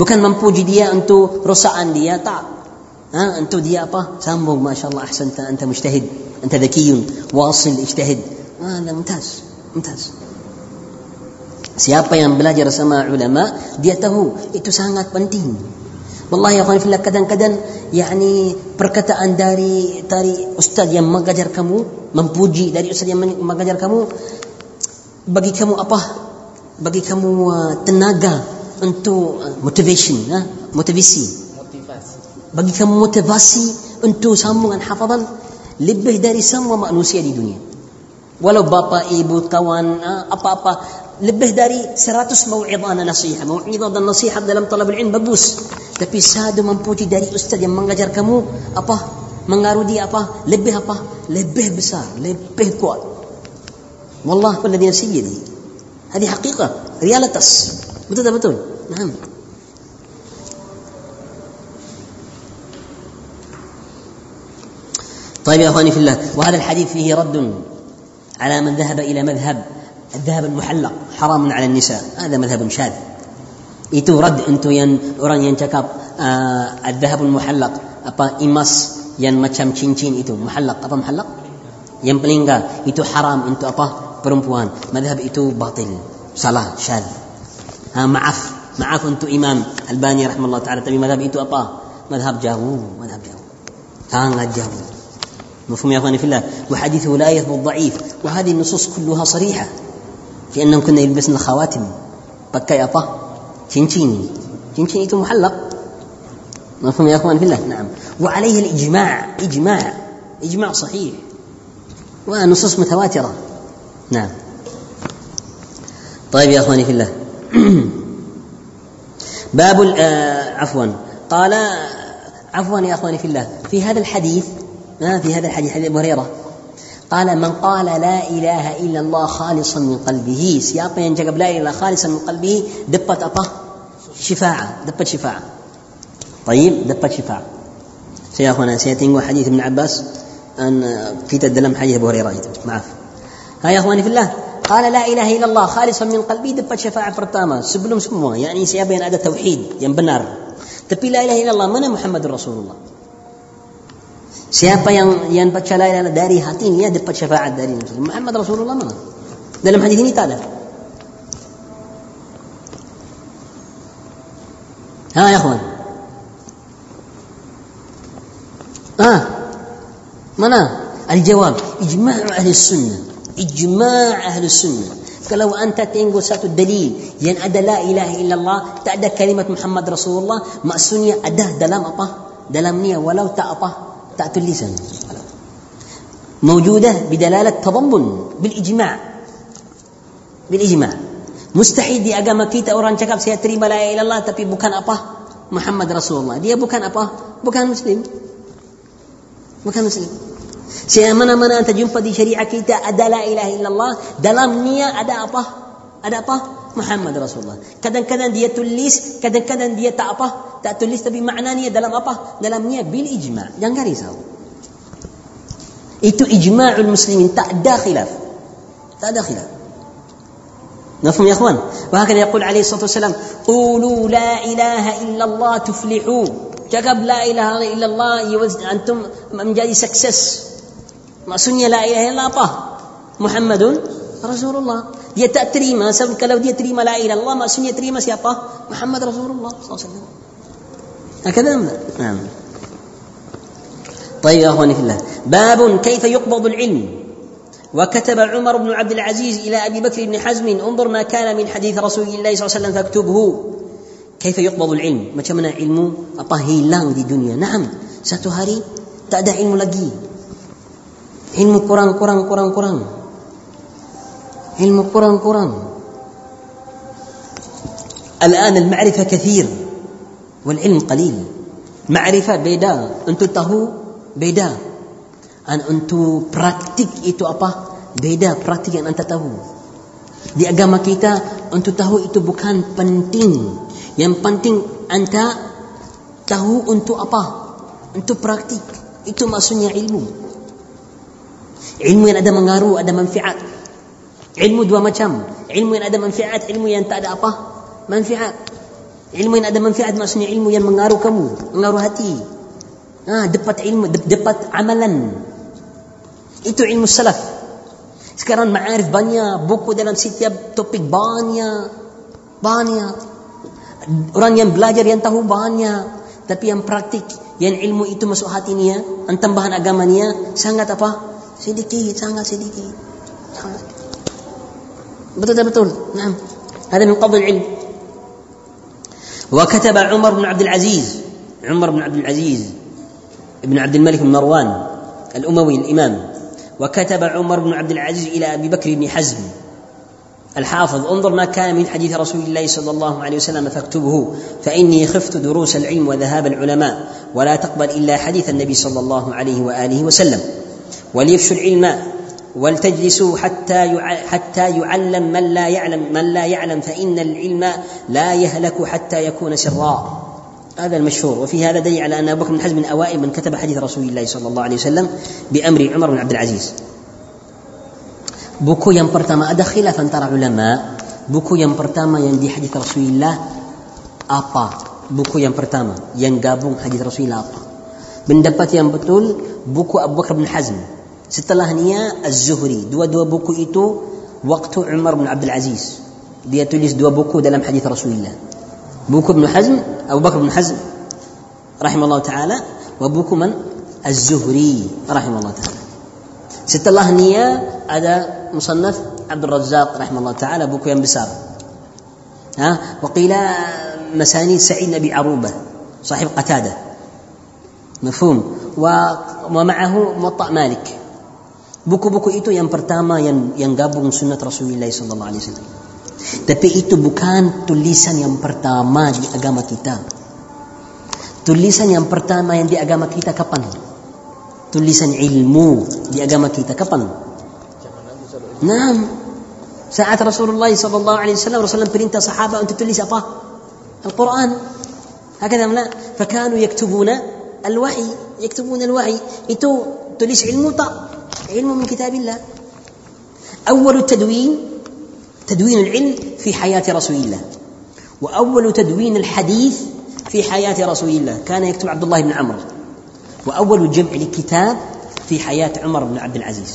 Bukan memuji dia untuk rosaan dia tak. Ha, untuk dia apa? Sambung masya-Allah ahsanta anta mujtahid, anta dhakiyun, wasil ijtahid. Ah, mumtaz, mumtaz. Siapa yang belajar sama ulama, dia tahu itu sangat penting. Wallahi ya fillah kadang-kadang yakni perkataan dari dari ustaz yang mengajar kamu memuji dari ustaz yang mengajar kamu bagi kamu apa? Bagi kamu uh, tenaga untuk uh, motivation uh, motivasi. Motivasi. Bagi kamu motivasi untuk sambungan hafazan lebih dari semua manusia di dunia. Walau bapa ibu kawan uh, apa-apa lebih dari 100 mau'izah nasihat. Mau'izah dan nasihat dalam talab ilmu bagus. Tapi satu memuji dari ustaz yang mengajar kamu apa? Mengaruh dia apa? Lebih apa? Lebih besar, lebih kuat. Wallah pada dia sendiri. Ini hakikat, realitas. Betul tak betul? Nah. طيب يا اخواني في الله وهذا الحديث فيه رد على من ذهب الى مذهب الذهب المحلق حرام على النساء. هذا مذهب شاذ. إتو رد أنتو ين أوران ين آه الذهب المحلق. أبا ايماس ين مچم چين إتو محلق. أبا محلق؟ ين بلينغا. إتو حرام أنتو أبا برمبوان. مذهب إتو باطل. صلاة شاذ. ها معف معاف أنتو إمام ألباني رحمه الله تعالى. تبي مذهب إتو أبا؟ مذهب جاهو مذهب جاهو كان جاهو مفهوم يا أخواني في الله. وحديثه لا يثبت ضعيف. وهذه النصوص كلها صريحة. في أنهم كنا يلبسن apa cincin cincin itu محلق. مفهوم يا أخوان في الله؟ نعم. وعليه الإجماع. إجماع. إجماع صحيح. ونصوص متواترة. نعم. طيب يا أخواني في الله. (clears throat) باب آه عفوا. قال عفوا يا أخواني في الله. في هذا الحديث ما في هذا الحديث حديث ابو هريرة. قال من قال لا إله إلا الله خالصا من قلبه. سياق ينجب لا إله خالصا من قلبه دبت أطه شفاعة دبت شفاعة. طيب دبت شفاعة. سيأخونا سيأتين حديث ابن عباس أن في تدلم حديث أبو هريرة معاف ها يا أخواني في الله. قال لا إله إلا الله خالصا من قلبي دبت شفاعة فرتامة سبلهم سموها يعني سيابين هذا التوحيد ينبنار تبي لا إله إلا الله من محمد رسول الله Siapa yang yang baca la ilaha dari hatinya dapat syafaat dari Nabi Muhammad Rasulullah mana? Dalam hadis ini tak ada. Ha ya kawan. Ha. Mana? Al-jawab ijma' ahli sunnah. Ijma' ahli sunnah. Kalau anta tengok satu dalil yang ada la ilaha illallah, tak ada kalimat Muhammad Rasulullah, maksudnya ada dalam apa? Dalam niat walau tak apa? تحت اللسان موجودة بدلالة تضمن بالإجماع بالإجماع mustahil di agama kita orang cakap saya terima la ilaha illallah tapi bukan apa Muhammad Rasulullah dia bukan apa bukan muslim bukan muslim Saya mana-mana anda jumpa di syariat kita ada la ilaha illallah dalam niat ada apa ada apa Muhammad Rasulullah kadang-kadang dia tulis kadang-kadang dia tak apa tak tulis tapi maknanya dalam apa? Dalam niat bil ijma'. Jangan risau. Itu ijma'ul muslimin tak ada khilaf. Tak ada khilaf. مفهوم يا اخوان وهكذا يقول عليه الصلاه والسلام قولوا لا اله الا الله تفلحوا cakap la ilaha illallah antum menjadi sukses maksudnya la ilaha illallah apa Muhammadun Rasulullah dia tak terima sebab kalau dia terima la ilaha illallah maksudnya terima siapa Muhammad Rasulullah sallallahu alaihi wasallam هكذا لا؟ نعم طيب يا أخواني في الله باب كيف يقبض العلم وكتب عمر بن عبد العزيز إلى أبي بكر بن حزم انظر ما كان من حديث رسول الله صلى الله عليه وسلم فاكتبه كيف يقبض العلم macam mana ilmu apa hilang di dunia Naam satu hari tak ada ilmu lagi ilmu kurang kurang kurang kurang ilmu kurang kurang الآن المعرفة كثير والعلم قليل معرفة beda untuk tahu beda dan untuk praktik itu apa beda praktik yang anda tahu di agama kita untuk tahu itu bukan penting yang penting anda tahu untuk apa untuk praktik itu maksudnya ilmu ilmu yang ada mengaruh ada manfaat ilmu dua macam ilmu yang ada manfaat ilmu yang tak ada apa manfaat Ilmu yang ada manfaat maksudnya ilmu yang mengaruh kamu, mengaruh hati. Ah, dapat ilmu, dapat amalan. Itu ilmu salaf. Sekarang ma'arif banyak, buku dalam setiap topik banyak. Banyak. Orang yang belajar yang tahu banyak. Tapi yang praktik, yang ilmu itu masuk hati niya, yang tambahan agama niya, sangat apa? Sedikit, sangat sedikit. Sangat. Betul? Nah, ada min qabl ilm. وكتب عمر بن عبد العزيز عمر بن عبد العزيز ابن عبد الملك بن مروان الأموي الإمام وكتب عمر بن عبد العزيز إلى أبي بكر بن حزم الحافظ انظر ما كان من حديث رسول الله صلى الله عليه وسلم فاكتبه فإني خفت دروس العلم وذهاب العلماء ولا تقبل إلا حديث النبي صلى الله عليه وآله وسلم وليفشوا العلم ولتجلسوا حتى حتى يعلم من لا يعلم من لا يعلم فإن العلم لا يهلك حتى يكون سرا. هذا المشهور. وفي هذا دليل على أن أبو بكر بن حزم من أوائل من كتب حديث رسول الله صلى الله عليه وسلم بأمر عمر بن عبد العزيز. buku yang pertama خلاف antara علماء buku yang pertama yang di حديث رسول الله apa buku yang pertama yang gabung حديث رسول الله apa بن دبات ينبتول بوكو ابو بكر بن حزم Setelahnya Az-Zuhri. Dua-dua buku itu waktu Umar bin Abdul Aziz. Dia tulis dua buku dalam hadis Rasulullah. Buku Ibn Hazm, Abu Bakar bin Hazm rahimahullah taala wa buku man Az-Zuhri rahimahullah taala. Setelah dia ada musannaf الرزاق رحمه الله تعالى buku yang besar ها وقيل مسانيد سعيد بن ابي عروبه صاحب قتاده مفهوم ومعه موطأ مالك buku-buku itu yang pertama yang yang gabung sunnat Rasulullah sallallahu alaihi wasallam tapi itu bukan tulisan yang pertama di agama kita tulisan yang pertama yang di agama kita kapan tulisan ilmu di agama kita kapan نعم ساعة رسول الله صلى الله عليه وسلم رسول الله برنت صحابة أنت تلي سفا القرآن هكذا لا فكانوا يكتبون الوحي يكتبون الوحي تليس علم طا علم من كتاب الله. أول التدوين تدوين العلم في حياة رسول الله. وأول تدوين الحديث في حياة رسول الله. كان يكتب عبد الله بن عمرو. وأول جمع لكتاب في حياة عمر بن عبد العزيز.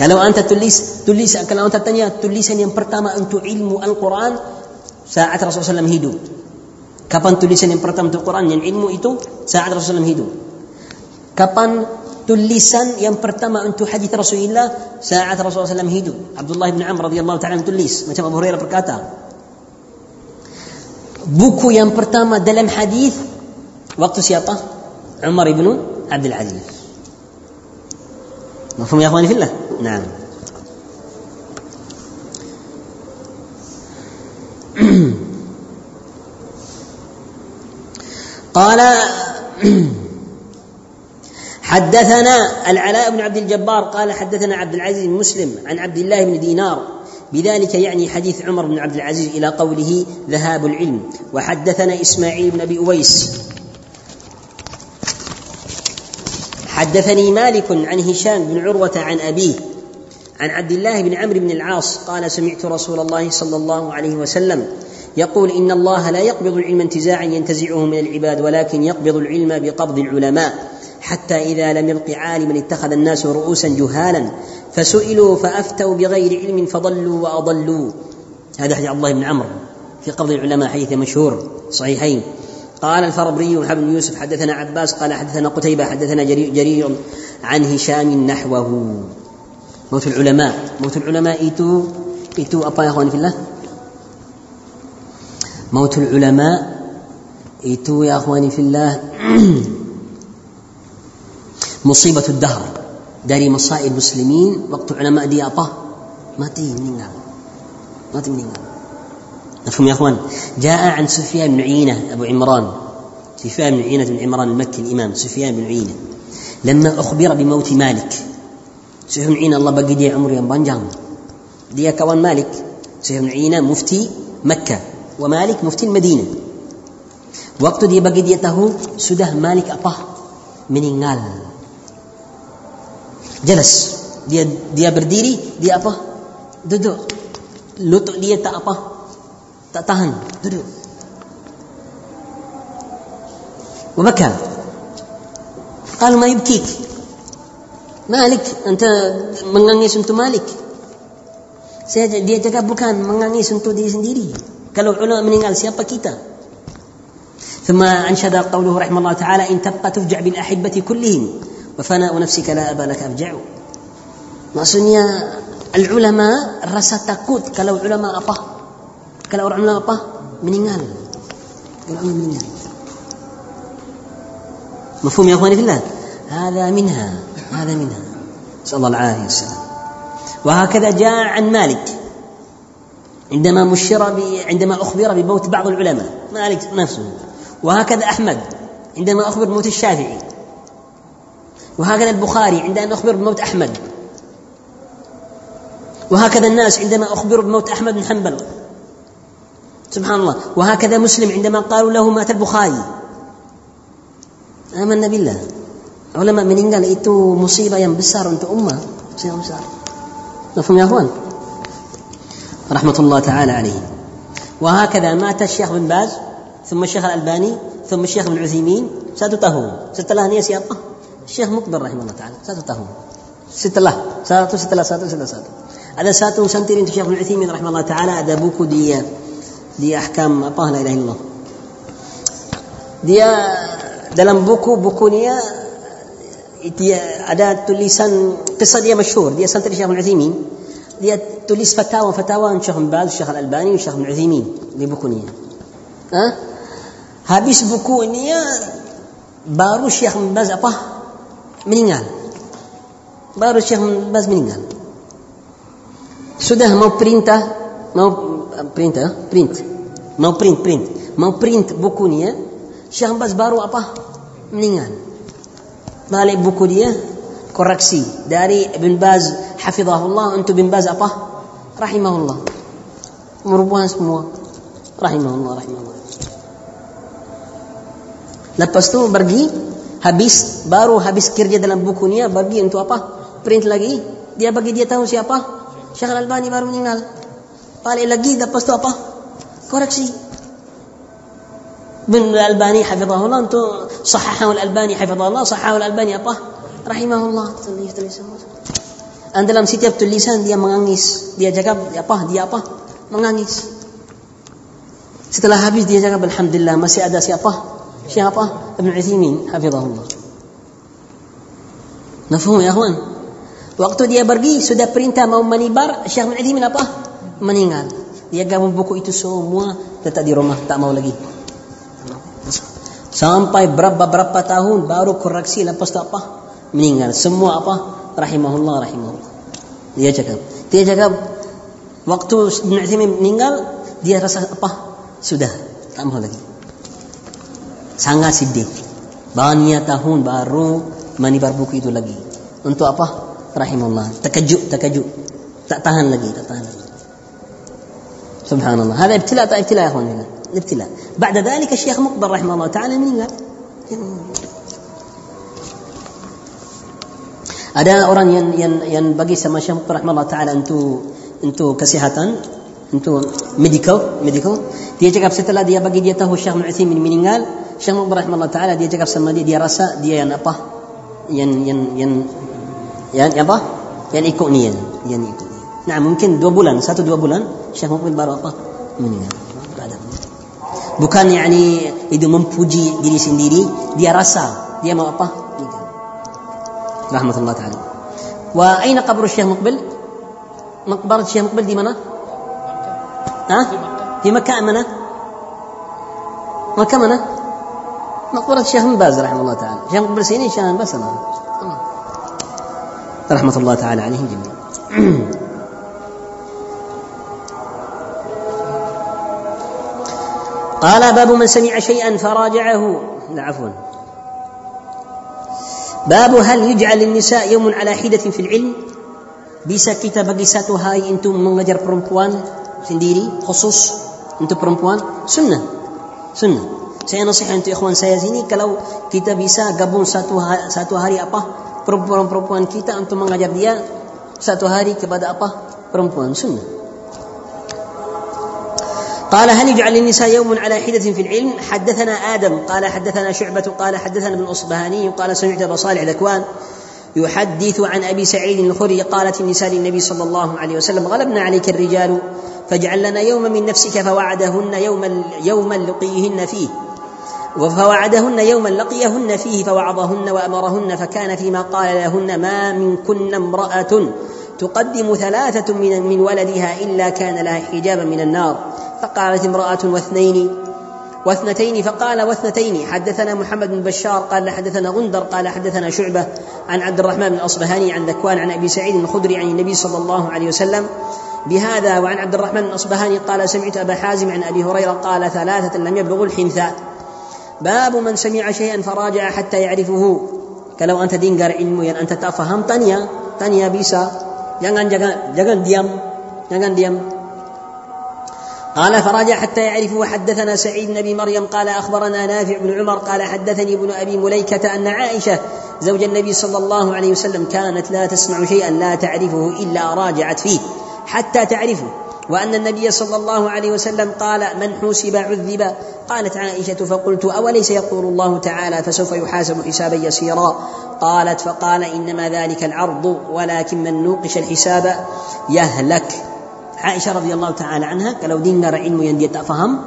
كلو أنت تليس تليس كلو أنت الثانية تليس أن ينبرتما أنت علم القرآن ساعة رسول الله صلى الله عليه وسلم هيدو كفن تليس أن ينبرتما أنت القرآن ين علم إتو ساعة رسول الله صلى الله عليه وسلم هيدو Kapan tulisan yang pertama untuk hadis Rasulullah saat Rasulullah SAW hidup. Abdullah bin Amr radhiyallahu taala tulis macam Abu Hurairah berkata. Buku yang pertama dalam hadis waktu siapa? Umar bin Abdul Aziz. مفهوم يا اخواني في الله؟ نعم (clears throat) قال (clears throat) حدثنا العلاء بن عبد الجبار قال حدثنا عبد العزيز بن مسلم عن عبد الله بن دينار. بذلك يعني حديث عمر بن عبد العزيز إلى قوله ذهاب العلم. وحدثنا إسماعيل بن أبي أويس. حدثني مالك عن هشام بن عروة عن أبيه عن عبد الله بن عمرو بن العاص قال سمعت رسول الله صلى الله عليه وسلم يقول إن الله لا يقبض العلم انتزاعا ينتزعه من العباد ولكن يقبض العلم بقبض العلماء. حتى إذا لم يبق عالما اتخذ الناس رؤوسا جهالا فسئلوا فأفتوا بغير علم فضلوا وأضلوا. هذا حديث الله بن عمرو في قبض العلماء حديث مشهور صحيحين. قال الفربري وحب بن يوسف حدثنا عباس قال حدثنا قتيبة حدثنا جرير, عن هشام نحوه. موت العلماء موت العلماء إيتو أبا يا أخواني في الله. موت العلماء إيتو يا أخواني في الله. (clears throat) مصيبة الدهر. داري مصائب المسلمين وقت علماء دي أبا ماتي منها ماتي منها مفهوم يا اخوان جاء عن سفيان بن عيينه ابو عمران سفيان بن عيينه بن عمران المكي الامام سفيان بن عيينه لما اخبر بموت مالك سفيان بن عيينه الله بقي دي عمر yang panjang. Dia kawan مالك سفيان بن عيينه مفتي مكه ومالك مفتي المدينة waktu dia bagi dia tahu sudah Malik apa? Meninggal. jelas dia dia berdiri dia apa duduk lutut dia tak apa tak tahan duduk وبكى قال ما يبكيك مالك أنت menangis untuk Malik saya dia cakap bukan menangis untuk diri sendiri kalau ulama meninggal siapa kita ثم أنشد قوله رحمه الله تعالى إن تبقى تفجع بالأحبة كلهم وفناء نفسك لا أبا لك أفجع maksudnya ulama rasa takut kalau ulama apa? Kalau orang ulama apa? Meninggal. Kalau orang meninggal. مفهوم يا اخواني في الله هذا منها هذا منها نسال الله العافيه والسلام وهكذا جاء عن مالك عندما مشر عندما أخبر بموت بعض العلماء. مالك نفسه. وهكذا احمد عندما أخبر بموت الشافعي. وهكذا البخاري عندما أخبر بموت أحمد. وهكذا الناس عندما اخبروا بموت أحمد بن حنبل. سبحان الله. وهكذا مسلم عندما قالوا له مات البخاري. آمنا بالله. علماء meninggal itu musibah yang besar untuk ummah musibah مفهوم يا أخوان؟ رحمة الله تعالى عليه. وهكذا مات الشيخ بن باز ثم الشيخ الألباني ثم الشيخ بن عثيمين. satu tahun setelahnya Syekh Mukbar rahimahullah taala satu tahun setelah satu setelah satu setelah satu ada satu santirin Syekh Ibn Utsaimin rahimahullah taala ada buku dia dia ahkam apa la ilaha illallah dia dalam buku-bukunya dia ada tulisan kisah dia masyhur dia santri Syekh Al-Uthaymin dia tulis fatwa-fatwa Syekh Baz, Syekh Al-Albani, Syekh Al-Uthaymin di buku ini. Ha? Habis buku ini ya baru Syekh Baz apa? Meninggal. Baru Syekh Baz meninggal. Sudah mau perintah, mau perintah, print. Mau print, print. Mau print buku ini ya. Syekh Baz baru apa? Meninggal. Balik buku dia koreksi dari Ibn Baz hafizahullah untuk Ibn Baz apa? Rahimahullah. Merupakan semua. Rahimahullah, rahimahullah. Lepas tu pergi habis baru habis kerja dalam bukunya bagi untuk apa? Print lagi. Dia bagi dia tahu siapa? Syekh Al-Albani baru meninggal. Balik lagi lepas tu apa? Koreksi. Bin Al-Albani hafizahullah untuk sahahahu Al-Albani hafizahullah, sahahahu Al-Albani apa? Rahimahullah. Tulis tulisan. Dan dalam setiap tulisan dia mengangis. Dia cakap apa? Dia apa? Mengangis. Setelah habis dia cakap Alhamdulillah masih ada siapa? Siapa? Ibn Uthaymin hafizahullah. Nafhum ya akhwan? Waktu dia pergi sudah perintah mau menibar Syekh Ibn Uthaymin apa? Meninggal. Dia gabung buku itu semua tetap di rumah tak mau lagi. Sampai berapa berapa tahun baru koreksi lepas tu apa? Meninggal. Semua apa? Rahimahullah, rahimahullah. Dia cakap. Dia cakap waktu Ibn Uthaymin meninggal dia rasa apa? Sudah tak mau lagi sangat sedih. Banyak tahun baru menyebar buku itu lagi. Untuk apa? Rahimullah. Terkejut, terkejut. Tak tahan lagi, tak tahan lagi. Subhanallah. Hada ibtila tak ibtila ya akhwan. Ibtila. Ba'da dhalik Syekh Muqbar rahimahullah ta'ala meninggal. Ya Ada orang yang yang yang bagi sama Syekh Muqbar rahimahullah ta'ala untuk untuk kesihatan, untuk medical, medical. Dia cakap setelah dia bagi dia tahu Syekh Mu'athimin meninggal, Syekh Muqbil rahimahullah taala dia cakap sama dia dia rasa dia yang apa? Yang yang yang yang, apa? Yang ikut ni yang, yang ikut ni. Nah mungkin dua bulan satu dua bulan Syekh Muqbil baru apa? Meninggal. Bukan yakni itu memuji diri sendiri dia rasa dia mau apa? Rahmatullah taala. Wa aina qabru syekh muqbil? Maqbarat syekh muqbil di mana? Ha di Makkah mana? Makkah mana مقبرة الشيخ بن باز رحمه الله تعالى. الشيخ بن سيني الشيخ بن باز رحمة الله تعالى عليهم جميعا. (clears throat) قال باب من سمع شيئا فراجعه. لا عفوا. باب هل يجعل للنساء يوم على حدة في العلم؟ bisa kita bagi satu hari untuk mengajar perempuan sendiri khusus untuk perempuan sunnah sunnah saya nasihat untuk ikhwan saya sini kalau kita bisa gabung satu hari, satu hari apa perempuan-perempuan kita untuk mengajar dia satu hari kepada apa perempuan sunnah قال هل يجعل النساء يوم على حدة في العلم حدثنا آدم قال حدثنا شعبة قال حدثنا ابن أصبهاني قال سمعت أبا صالح ذكوان يحدث عن أبي سعيد الخري قالت النساء للنبي صلى الله عليه وسلم غلبنا عليك الرجال فاجعل لنا يوما من نفسك فوعدهن يوما يوما لقيهن فيه فوعدهن يوما لقيهن فيه فوعظهن وأمرهن فكان فيما قال لهن ما منكن امرأة تقدم ثلاثة من من ولدها إلا كان لها حجابا من النار. فقالت امرأة واثنين واثنتين فقال واثنتين. حدثنا محمد بن بشار قال حدثنا غندر قال حدثنا شعبة عن عبد الرحمن بن أصبهاني عن ذكوان عن أبي سعيد الخدري عن النبي صلى الله عليه وسلم بهذا وعن عبد الرحمن بن أصبهاني قال سمعت أبا حازم عن أبي هريرة قال ثلاثة لم يبلغوا الحنثاء. باب من سمع شيئا فراجع حتى يعرفه. Kalau anta dengar ilmu yang anta tak faham tanya. Tanya bisa. Jangan jangan jangan diam. قال فراجع حتى يعرف وحدثنا سعيد بن ابي مريم قال اخبرنا نافع بن عمر قال حدثني ابن ابي مليكه ان عائشه زوج النبي صلى الله عليه وسلم كانت لا تسمع شيئا لا تعرفه الا راجعت فيه حتى تعرفه وأن النبي صلى الله عليه وسلم قال من حوسب عذب؟ قالت عائشة فقلت أوليس يقول الله تعالى فسوف يحاسب حسابا يسيرا؟ قالت فقال إنما ذلك العرض ولكن من نوقش الحساب يهلك. عائشة رضي الله تعالى عنها كلو دين نرى علم يندي تفهم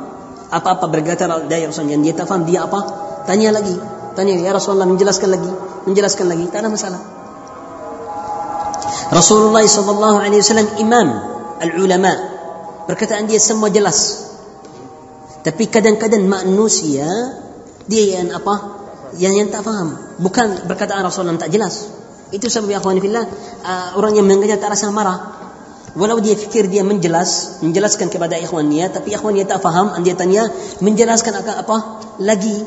أبا أبا برقاتر داير صن يندي تفهم دي أبا تانيا لقي تانيا يا رسول الله من جلسك كان لقي من جلسك كان لقي تانا مسألة رسول الله صلى الله عليه وسلم إمام al-ulama. Perkataan dia semua jelas. Tapi kadang-kadang manusia dia yang apa? Yang yang tak faham. Bukan perkataan Rasulullah tak jelas. Itu sebab ya fillah uh, orang yang mengajar tak rasa marah. Walau dia fikir dia menjelas menjelaskan kepada ikhwannya tapi ikhwannya tak faham dia tanya menjelaskan akan apa lagi?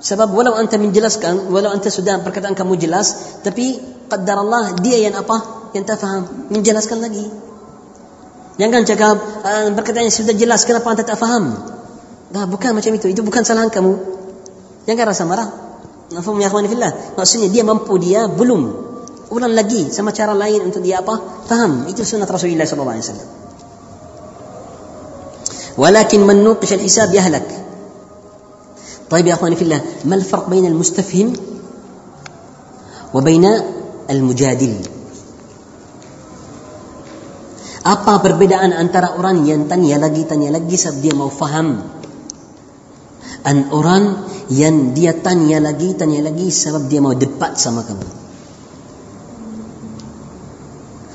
Sebab walau anta menjelaskan walau anta sudah perkataan kamu jelas tapi qaddar Allah dia yang apa? Yang tak faham. Menjelaskan lagi jangan cakap uh, perkataan yang sudah jelas kenapa anta tak faham Nah, bukan macam itu. Itu bukan kesalahan kamu. Jangan rasa marah. Nafum ya akhwani fillah. Maksudnya dia mampu dia belum. Ulang lagi sama cara lain untuk dia apa? Faham. Itu sunnah Rasulullah sallallahu alaihi wasallam. ولكن من نوقش الحساب يهلك طيب يا اخواني في الله ما الفرق بين المستفهم وبين المجادل apa perbedaan antara orang yang tanya lagi, tanya lagi sebab dia mau faham? Dan orang yang dia tanya lagi, tanya lagi sebab dia mau debat sama kamu.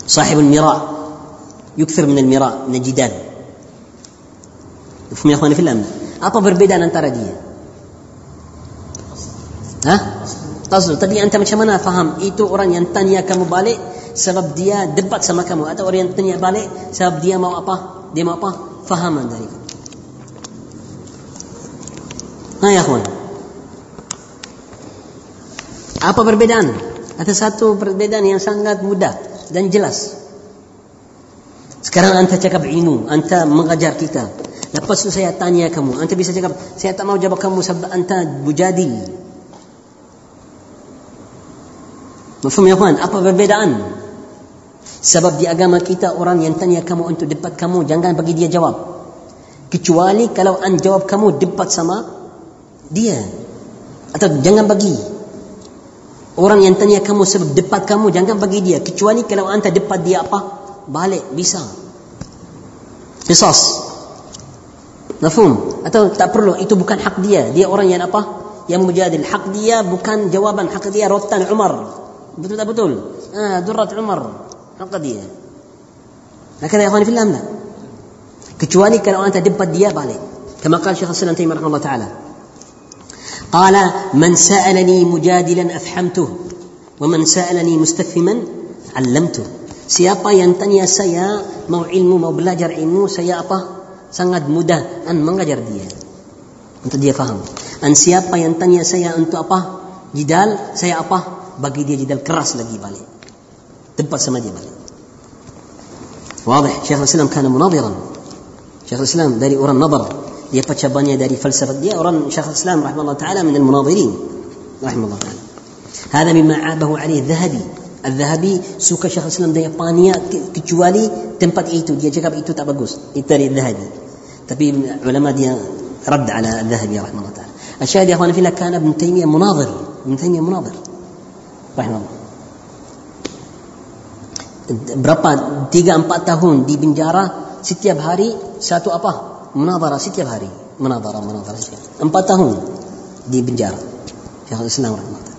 Sahib al-mira' yukthir min al-mira' min al-jidal. Ufmi ya Apa perbedaan antara dia? Hah? Tazul, tadi anta macam mana faham? Itu orang yang tanya kamu balik, sebab dia debat sama kamu atau orang yang tanya balik sebab dia mau apa? Dia mau apa? Fahaman dari kamu. Ha ya kawan. Apa perbedaan? Ada satu perbedaan yang sangat mudah dan jelas. Sekarang anta cakap ilmu, anta mengajar kita. Lepas itu saya tanya kamu, anta bisa cakap, saya tak mau jawab kamu sebab anta bujadil. Mafhum ya kawan? Apa perbedaan? Sebab di agama kita orang yang tanya kamu untuk debat kamu jangan bagi dia jawab. Kecuali kalau an jawab kamu debat sama dia. Atau jangan bagi. Orang yang tanya kamu sebab debat kamu jangan bagi dia. Kecuali kalau anda debat dia apa? Balik bisa. Qisas. Mafhum? Atau tak perlu itu bukan hak dia. Dia orang yang apa? Yang mujadil. Hak dia bukan jawaban. Hak dia rotan Umar. betul tak betul ah durrat Umar dia لكن يا اخواني في الله لا kecuali kalau anda debat dia balik كما قال شيخ الاسلام تيميه رحمه الله تعالى قال من سالني مجادلا افحمته ومن سالني مستفهما علمته siapa yang tanya saya mau ilmu mau belajar ilmu saya apa sangat mudah an mengajar dia untuk dia faham dan siapa yang tanya saya untuk apa jidal saya apa bagi dia jidal keras lagi balik sama dia balik واضح. شيخ الإسلام كان مناظرا. شيخ الإسلام dari orang nazar dia percabannya dari falsafat dia orang شيخ الإسلام رحمه الله تعالى من المناظرين. رحمه الله تعالى. هذا مما عابه عليه الذهبي. الذهبي suka شيخ الإسلام kecuali tempat itu dia cakap itu tak bagus itu dari الذهبي. tapi ulama dia رد على الذهبي رحمه الله تعالى. الشاهد يا أخوان في الله كان ابن تيمية مناظر. ابن تيمية مناظر. rahimahullah berapa tiga empat tahun di penjara setiap hari satu apa munadara setiap hari munadara munadara setiap empat tahun di penjara Syekh Islam rahimahullah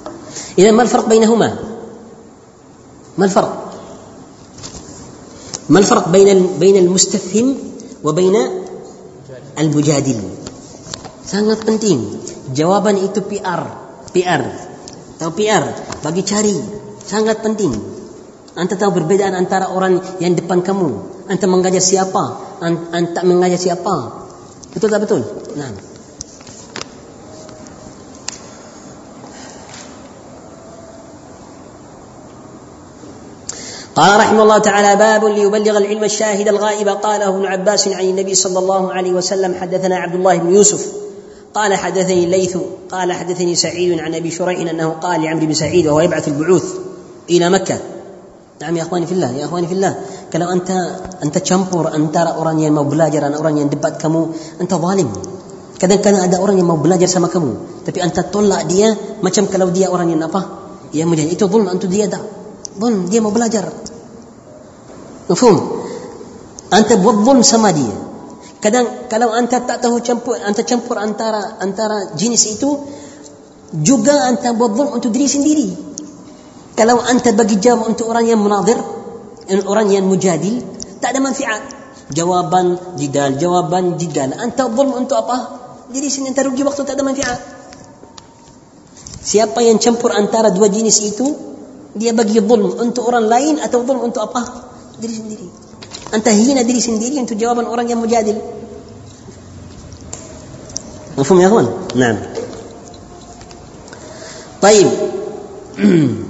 إذا ما الفرق بينهما؟ ما الفرق؟ ما الفرق بين بين المستفهم وبين المجادل؟ sangat penting jawaban itu PR PR tahu PR bagi cari sangat penting Anda tahu perbedaan antara orang yang depan kamu? Anda mengajar siapa? Anda mengajar siapa? Betul tak betul? Nah. قال رحمه الله تعالى باب ليبلغ العلم الشاهد الغائب قاله ابن عباس عن النبي صلى الله عليه وسلم حدثنا عبد الله بن يوسف قال حدثني الليث قال حدثني سعيد عن ابي شريح انه قال لعمرو بن سعيد وهو يبعث البعوث إلى مكه Nah, ya akhwani fillah, ya akhwani fillah. Kalau anta anta campur antara orang yang mau belajar orang yang debat kamu, anta zalim. Kadang-kadang ada orang yang mau belajar sama kamu, tapi anta tolak dia macam kalau dia orang yang apa? Yang mujahid itu zulm antu dia dah. Zulm, dia mau belajar. Mafhum? Anta buat zulm sama dia. Kadang kalau anta tak tahu campur, anta campur antara antara jenis itu juga anta buat zulm untuk diri sendiri. Kalau anta bagi jawab untuk orang yang menazir, orang yang mujadil, tak ada manfaat. Jawaban jidal, jawaban jidal. Anta zulm untuk apa? Jadi sini anta rugi waktu tak ada manfaat. Siapa yang campur antara dua jenis itu, dia bagi zulm untuk orang lain atau zulm untuk apa? Diri sendiri. Anta hina diri sendiri untuk jawaban orang yang mujadil. Mufhum ya kawan? Naam. Baik. (clears throat)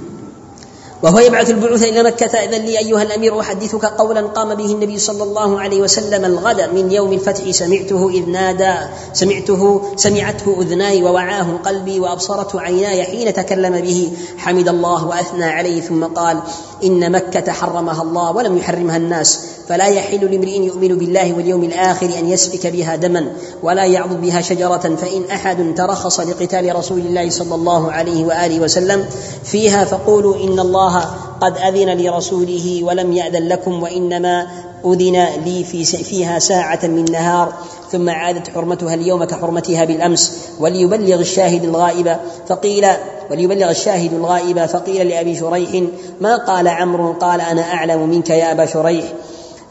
وهو يبعث البعوث إلى مكة. إذن لي أيها الأمير أحدثك قولا قام به النبي صلى الله عليه وسلم الغد من يوم الفتح. سمعته إذ نادى سمعته سمعته أذناي ووعاه قلبي وأبصرته عيناي حين تكلم به. حمد الله وأثنى عليه ثم قال إن مكة حرمها الله ولم يحرمها الناس فلا يحل لامرئ يؤمن بالله واليوم الآخر أن يسفك بها دما ولا يعضد بها شجرة فإن أحد ترخص لقتال رسول الله صلى الله عليه وآله وسلم فيها فقولوا إن الله قد أذن لرسوله ولم يأذن لكم وإنما أذن لي في فيها ساعة من نهار ثم عادت حرمتها اليوم كحرمتها بالأمس وليبلغ الشاهد الغائب فقيل وليبلغ الشاهد الغائب فقيل لأبي شريح ما قال عمرو؟ قال أنا أعلم منك يا أبا شريح.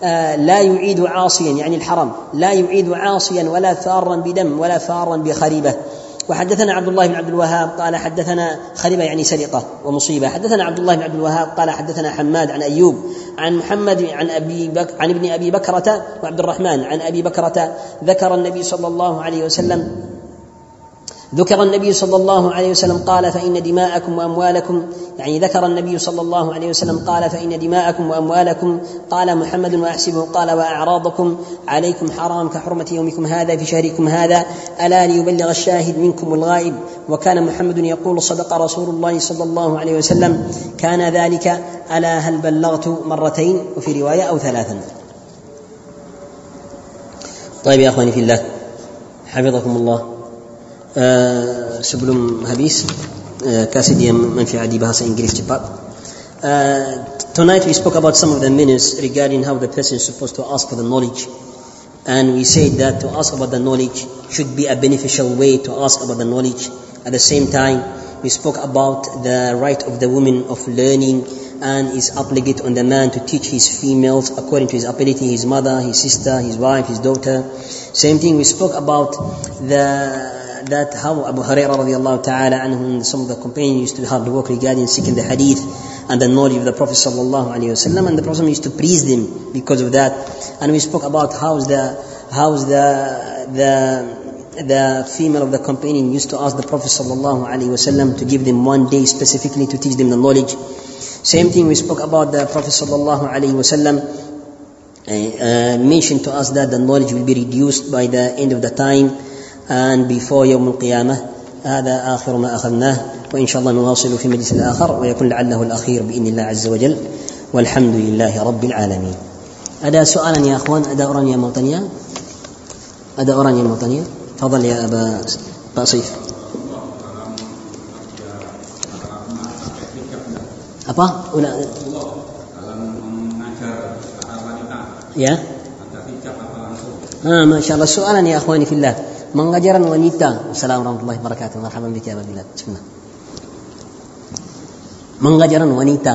آه، لا يعيد عاصيا يعني الحرم لا يعيد عاصيا ولا ثارا بدم ولا فارا بخريبة. وحدثنا عبد الله بن عبد الوهاب قال حدثنا خريبة يعني سرقة ومصيبة. حدثنا عبد الله بن عبد الوهاب قال حدثنا حماد عن أيوب عن محمد عن أبي بك عن ابن أبي بكرة وعبد الرحمن عن أبي بكرة ذكر النبي صلى الله عليه وسلم ذكر النبي صلى الله عليه وسلم قال فإن دماءكم وأموالكم يعني ذكر النبي صلى الله عليه وسلم قال فإن دماءكم وأموالكم قال محمد وأحسبه قال وأعراضكم عليكم حرام كحرمة يومكم هذا في شهركم هذا ألا ليبلغ الشاهد منكم الغائب؟ وكان محمد يقول صدق رسول الله صلى الله عليه وسلم كان ذلك ألا هل بلغت مرتين؟ وفي رواية أو ثلاثا. طيب يا أخواني في الله حفظكم الله. Uh, sebelum habis uh, kasih dia manfaat di bahasa Inggeris cepat. Uh, tonight we spoke about some of the minutes regarding how the person is supposed to ask for the knowledge. And we said that to ask about the knowledge should be a beneficial way to ask about the knowledge. At the same time, we spoke about the right of the woman of learning and is obligated on the man to teach his females according to his ability, his mother, his sister, his wife, his daughter. Same thing, we spoke about the that how Abu Hurairah radiallahu ta'ala anhu some of the companions used to have the work regarding seeking the hadith and the knowledge of the Prophet sallallahu alaihi wasallam and the Prophet used to praise them because of that. And we spoke about how's the how's the the the female of the companion used to ask the Prophet sallallahu alaihi wasallam to give them one day specifically to teach them the knowledge. Same thing we spoke about the Prophet sallallahu alaihi wasallam uh, uh, mentioned to us that the knowledge will be reduced by the end of the time and before يوم القيامة. هذا آخر ما أخذناه وإن شاء الله نواصل في مجلس آخر ويكون لعله الأخير بإذن الله عز وجل. والحمد لله رب العالمين. أدا سؤالا يا أخوان أدا أورانيا موطنيا أدا أورانيا موطنيا تفضل يا أبا بصيف apa ulah ya ah masya Allah soalan ya akhwani fillah mengajaran wanita. Assalamualaikum warahmatullahi wabarakatuh. Marhaban bika ya Bilal. Bismillah. Mengajaran wanita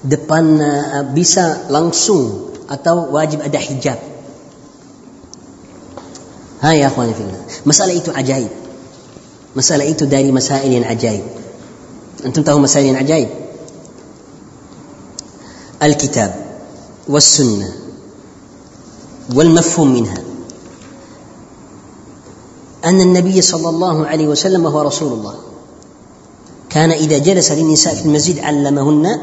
depan uh, bisa langsung atau wajib ada hijab. Hai ya akhwani fillah. Masalah itu ajaib. Masalah itu dari masalah yang ajaib. Antum tahu masalah yang ajaib? Alkitab, dan sunnah wal mafhum minha أن النبي صلى الله عليه وسلم هو رسول الله. كان إذا جلس للنساء في المسجد علمهن.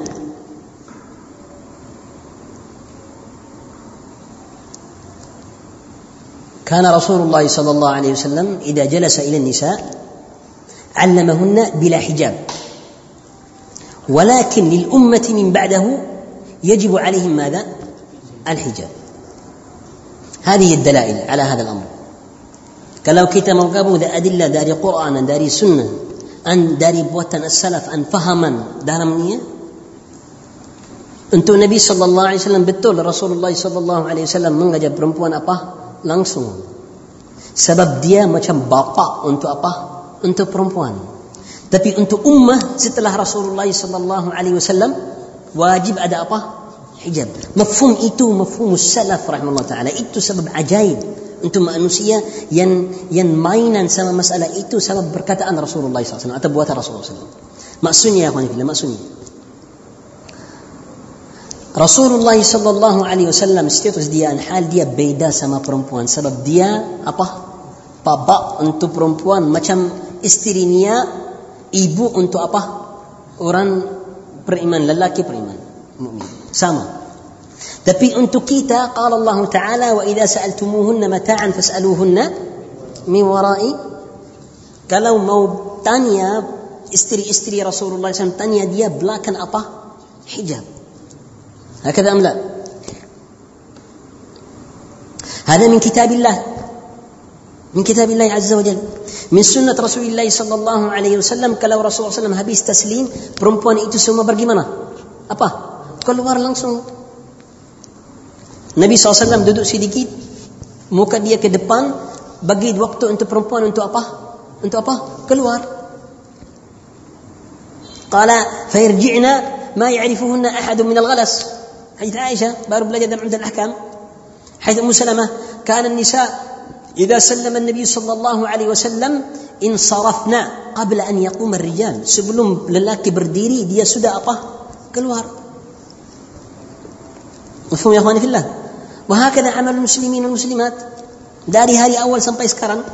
كان رسول الله صلى الله عليه وسلم إذا جلس إلى النساء علمهن بلا حجاب. ولكن للأمة من بعده يجب عليهم ماذا؟ الحجاب. هذه الدلائل على هذا الأمر. Kalau kita menggabung dari adillah dari Quran dan dari sunnah an dari buatan as-salaf an fahaman dalamnya untuk Nabi sallallahu alaihi wasallam betul Rasulullah sallallahu alaihi wasallam mengajar perempuan apa langsung sebab dia macam bapa untuk apa Untuk perempuan. Tapi untuk ummah setelah Rasulullah sallallahu alaihi wasallam wajib ada apa? Hijab. Mafhum itu mafhum salaf rahimahullah taala. Itu sebab ajaib untuk manusia yang yang mainan sama masalah itu sama perkataan Rasulullah SAW atau buatan Rasulullah SAW. Maksudnya ya kawan maksudnya. Rasulullah sallallahu alaihi wasallam status dia hal dia beda sama perempuan sebab dia apa? Bapa untuk perempuan macam istrinya ibu untuk apa? Orang beriman lelaki beriman mukmin sama. Tapi untuk kita qala Allah Taala wa idza sa'altumuhunna mata'an fas'aluhunna min wara'i kalau mau tanya istri-istri Rasulullah SAW tanya dia belakang apa? Hijab. هكذا أم لا هذا من كتاب الله من كتاب الله عز وجل من سنة رسول الله صلى الله عليه وسلم kalau Rasulullah SAW habis taslim perempuan itu semua pergi mana apa keluar langsung Nabi SAW duduk sedikit muka dia ke depan bagi waktu untuk perempuan untuk apa untuk apa keluar قال فيرجعنا ما يعرفهن أحد من الغلس حديث عائشة بارو بلا جدم عند الأحكام حيث أم سلمة كان النساء إذا سلم النبي صلى الله عليه وسلم انصرفنا قبل أن يقوم الرجال sebelum lelaki berdiri dia sudah apa keluar Mufhum ya ikhwani fillah. Wa hakadha amal muslimin wal muslimat. Dari hari awal sampai sekarang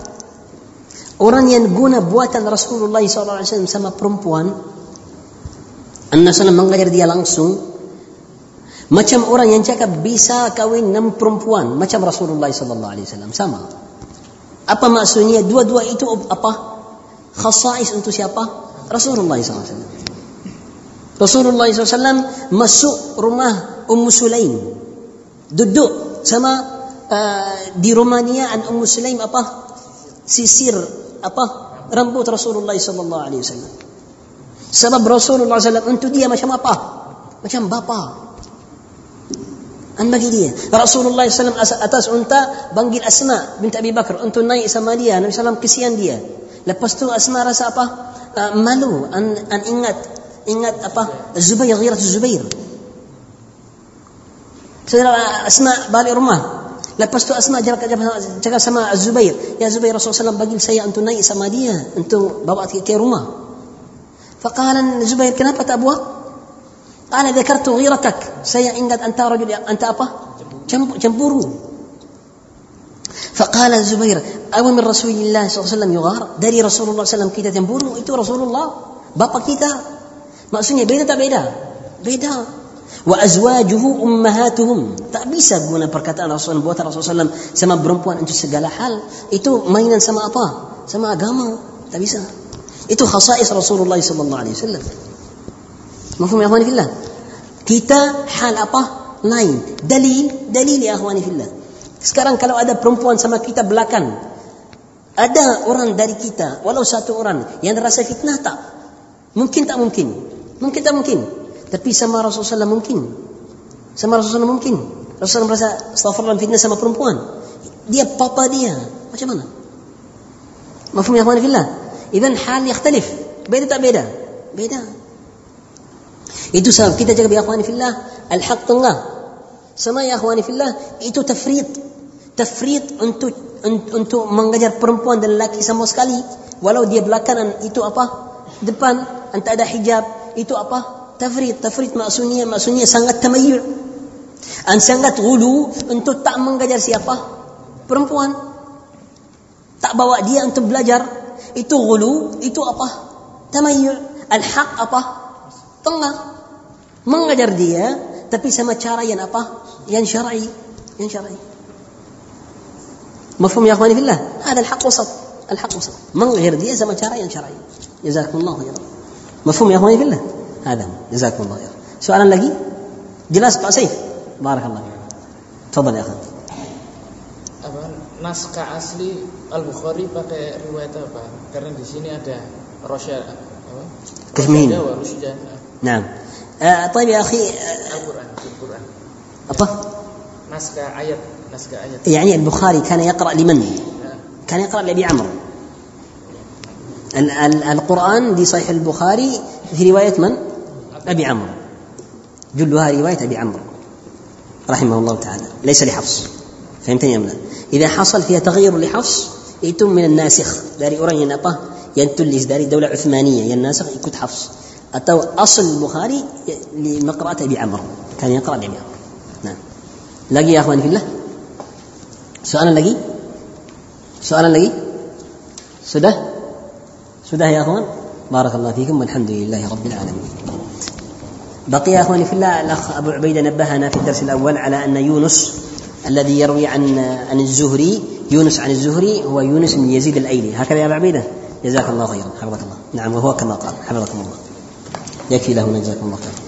orang yang guna buatan Rasulullah SAW sama perempuan Anda SAW mengajar dia langsung macam orang yang cakap bisa kawin enam perempuan macam Rasulullah SAW sama. Apa maksudnya? Dua-dua itu apa? Khasais untuk siapa? Rasulullah SAW Rasulullah SAW masuk rumah Ummu Sulaim. Duduk sama uh, di rumah dia an Ummu Sulaim apa? Sisir apa? Rambut Rasulullah wasallam. Sebab Rasulullah SAW untuk dia macam apa? Macam bapa. An bagi dia. Rasulullah SAW atas unta panggil Asma binti Abi Bakar untuk naik sama dia. Nabi SAW kesian dia. Lepas tu Asma rasa apa? Uh, malu. An, an ingat ingat apa? Zubair, ghirat Zubair. Saudara Asma balik rumah. Lepas tu Asma cakap, cakap sama Zubair. Ya Zubair Rasulullah SAW panggil saya untuk naik sama dia. Untuk bawa ke, ke rumah. Faqalan Zubair kenapa tak buat? أنا ذكرت غيرتك saya ingat أنت رجل أنت apa cemburu فقال الزبير أو من رسول الله صلى الله عليه وسلم يغار dari Rasulullah SAW kita cemburu itu Rasulullah bapa kita Maksudnya beda tak beda? Beda. Wa azwajuhu ummahatuhum. Tak bisa guna perkataan Rasulullah buat Rasulullah SAW sama perempuan untuk segala hal. Itu mainan sama apa? Sama agama. Tak bisa. Itu khasais Rasulullah sallallahu alaihi wasallam. Mafhum ya akhwani fillah? Kita hal apa? Lain. Dalil, dalil ya akhwani fillah. Sekarang kalau ada perempuan sama kita belakang, ada orang dari kita, walau satu orang yang rasa fitnah tak? Mungkin tak mungkin mungkin tak mungkin. Tapi sama Rasulullah SAW mungkin. Sama Rasulullah SAW mungkin. Rasulullah merasa astagfirullah fitnah sama perempuan. Dia papa dia. Macam mana? Mafhum ya akhwani fillah. Idan hal yakhtalif. Beda tak beda? Beda. Itu sebab kita jaga ya akhwani fillah al-haq tengah. Sama ya akhwani fillah itu tafrid. Tafrid untuk untuk mengajar perempuan dan lelaki sama sekali. Walau dia belakangan itu apa? Depan anta ada hijab itu apa? Tafrid. Tafrid maksudnya maksudnya sangat temayur. Dan sangat gulu untuk tak mengajar siapa? Perempuan. Tak bawa dia untuk belajar. Itu gulu, itu apa? Temayur. Al-haq apa? Tengah. Mengajar dia, tapi sama cara yang apa? Yang syar'i. Yang syar'i. Mafhum ya akhwani fillah? ada al-haq wasat. Al-haq wasat. Mengajar dia sama cara yang syar'i. Jazakumullah khairan. مفهوم يا أخواني في الله هذا جزاكم الله خيرا سؤالا lagi jelas Pak Saif بارك الله فيك. تفضل يا أخي. naskah asli Al Bukhari pakai riwayat apa? Karena di sini ada Rosyad نعم. آه طيب يا أخي القرآن القرآن. أطه نسك آية نسك آية. يعني البخاري كان يقرأ لمن؟ كان يقرأ لأبي عمرو. القرآن دي صحيح البخاري في رواية من؟ أبي عمرو. جلها رواية أبي عمرو. رحمه الله تعالى. ليس لحفص. فهمتني أم لا؟ إذا حصل فيها تغير لحفص يتم من الناسخ. داري أوران ينقى ينتلس داري دولة عثمانية يناسخ يكون حفص. أتو أصل البخاري لمقرأة أبي عمرو. كان يقرأ بأبي عمرو. نعم. لقي يا أخواني في الله؟ سؤالا لقي؟ سؤالا لقي؟ سده سده يا أخوان؟ بارك الله فيكم والحمد لله رب العالمين. بقي يا اخواني في الله الأخ أبو عبيده نبهنا في الدرس الأول على أن يونس الذي يروي عن عن الزهري يونس عن الزهري هو يونس بن يزيد الأيلي. هكذا يا ابا عبيدة؟ جزاك الله خيرا حفظك الله. نعم وهو كما قال حفظكم الله. يكفي له جزاكم الله خيرا.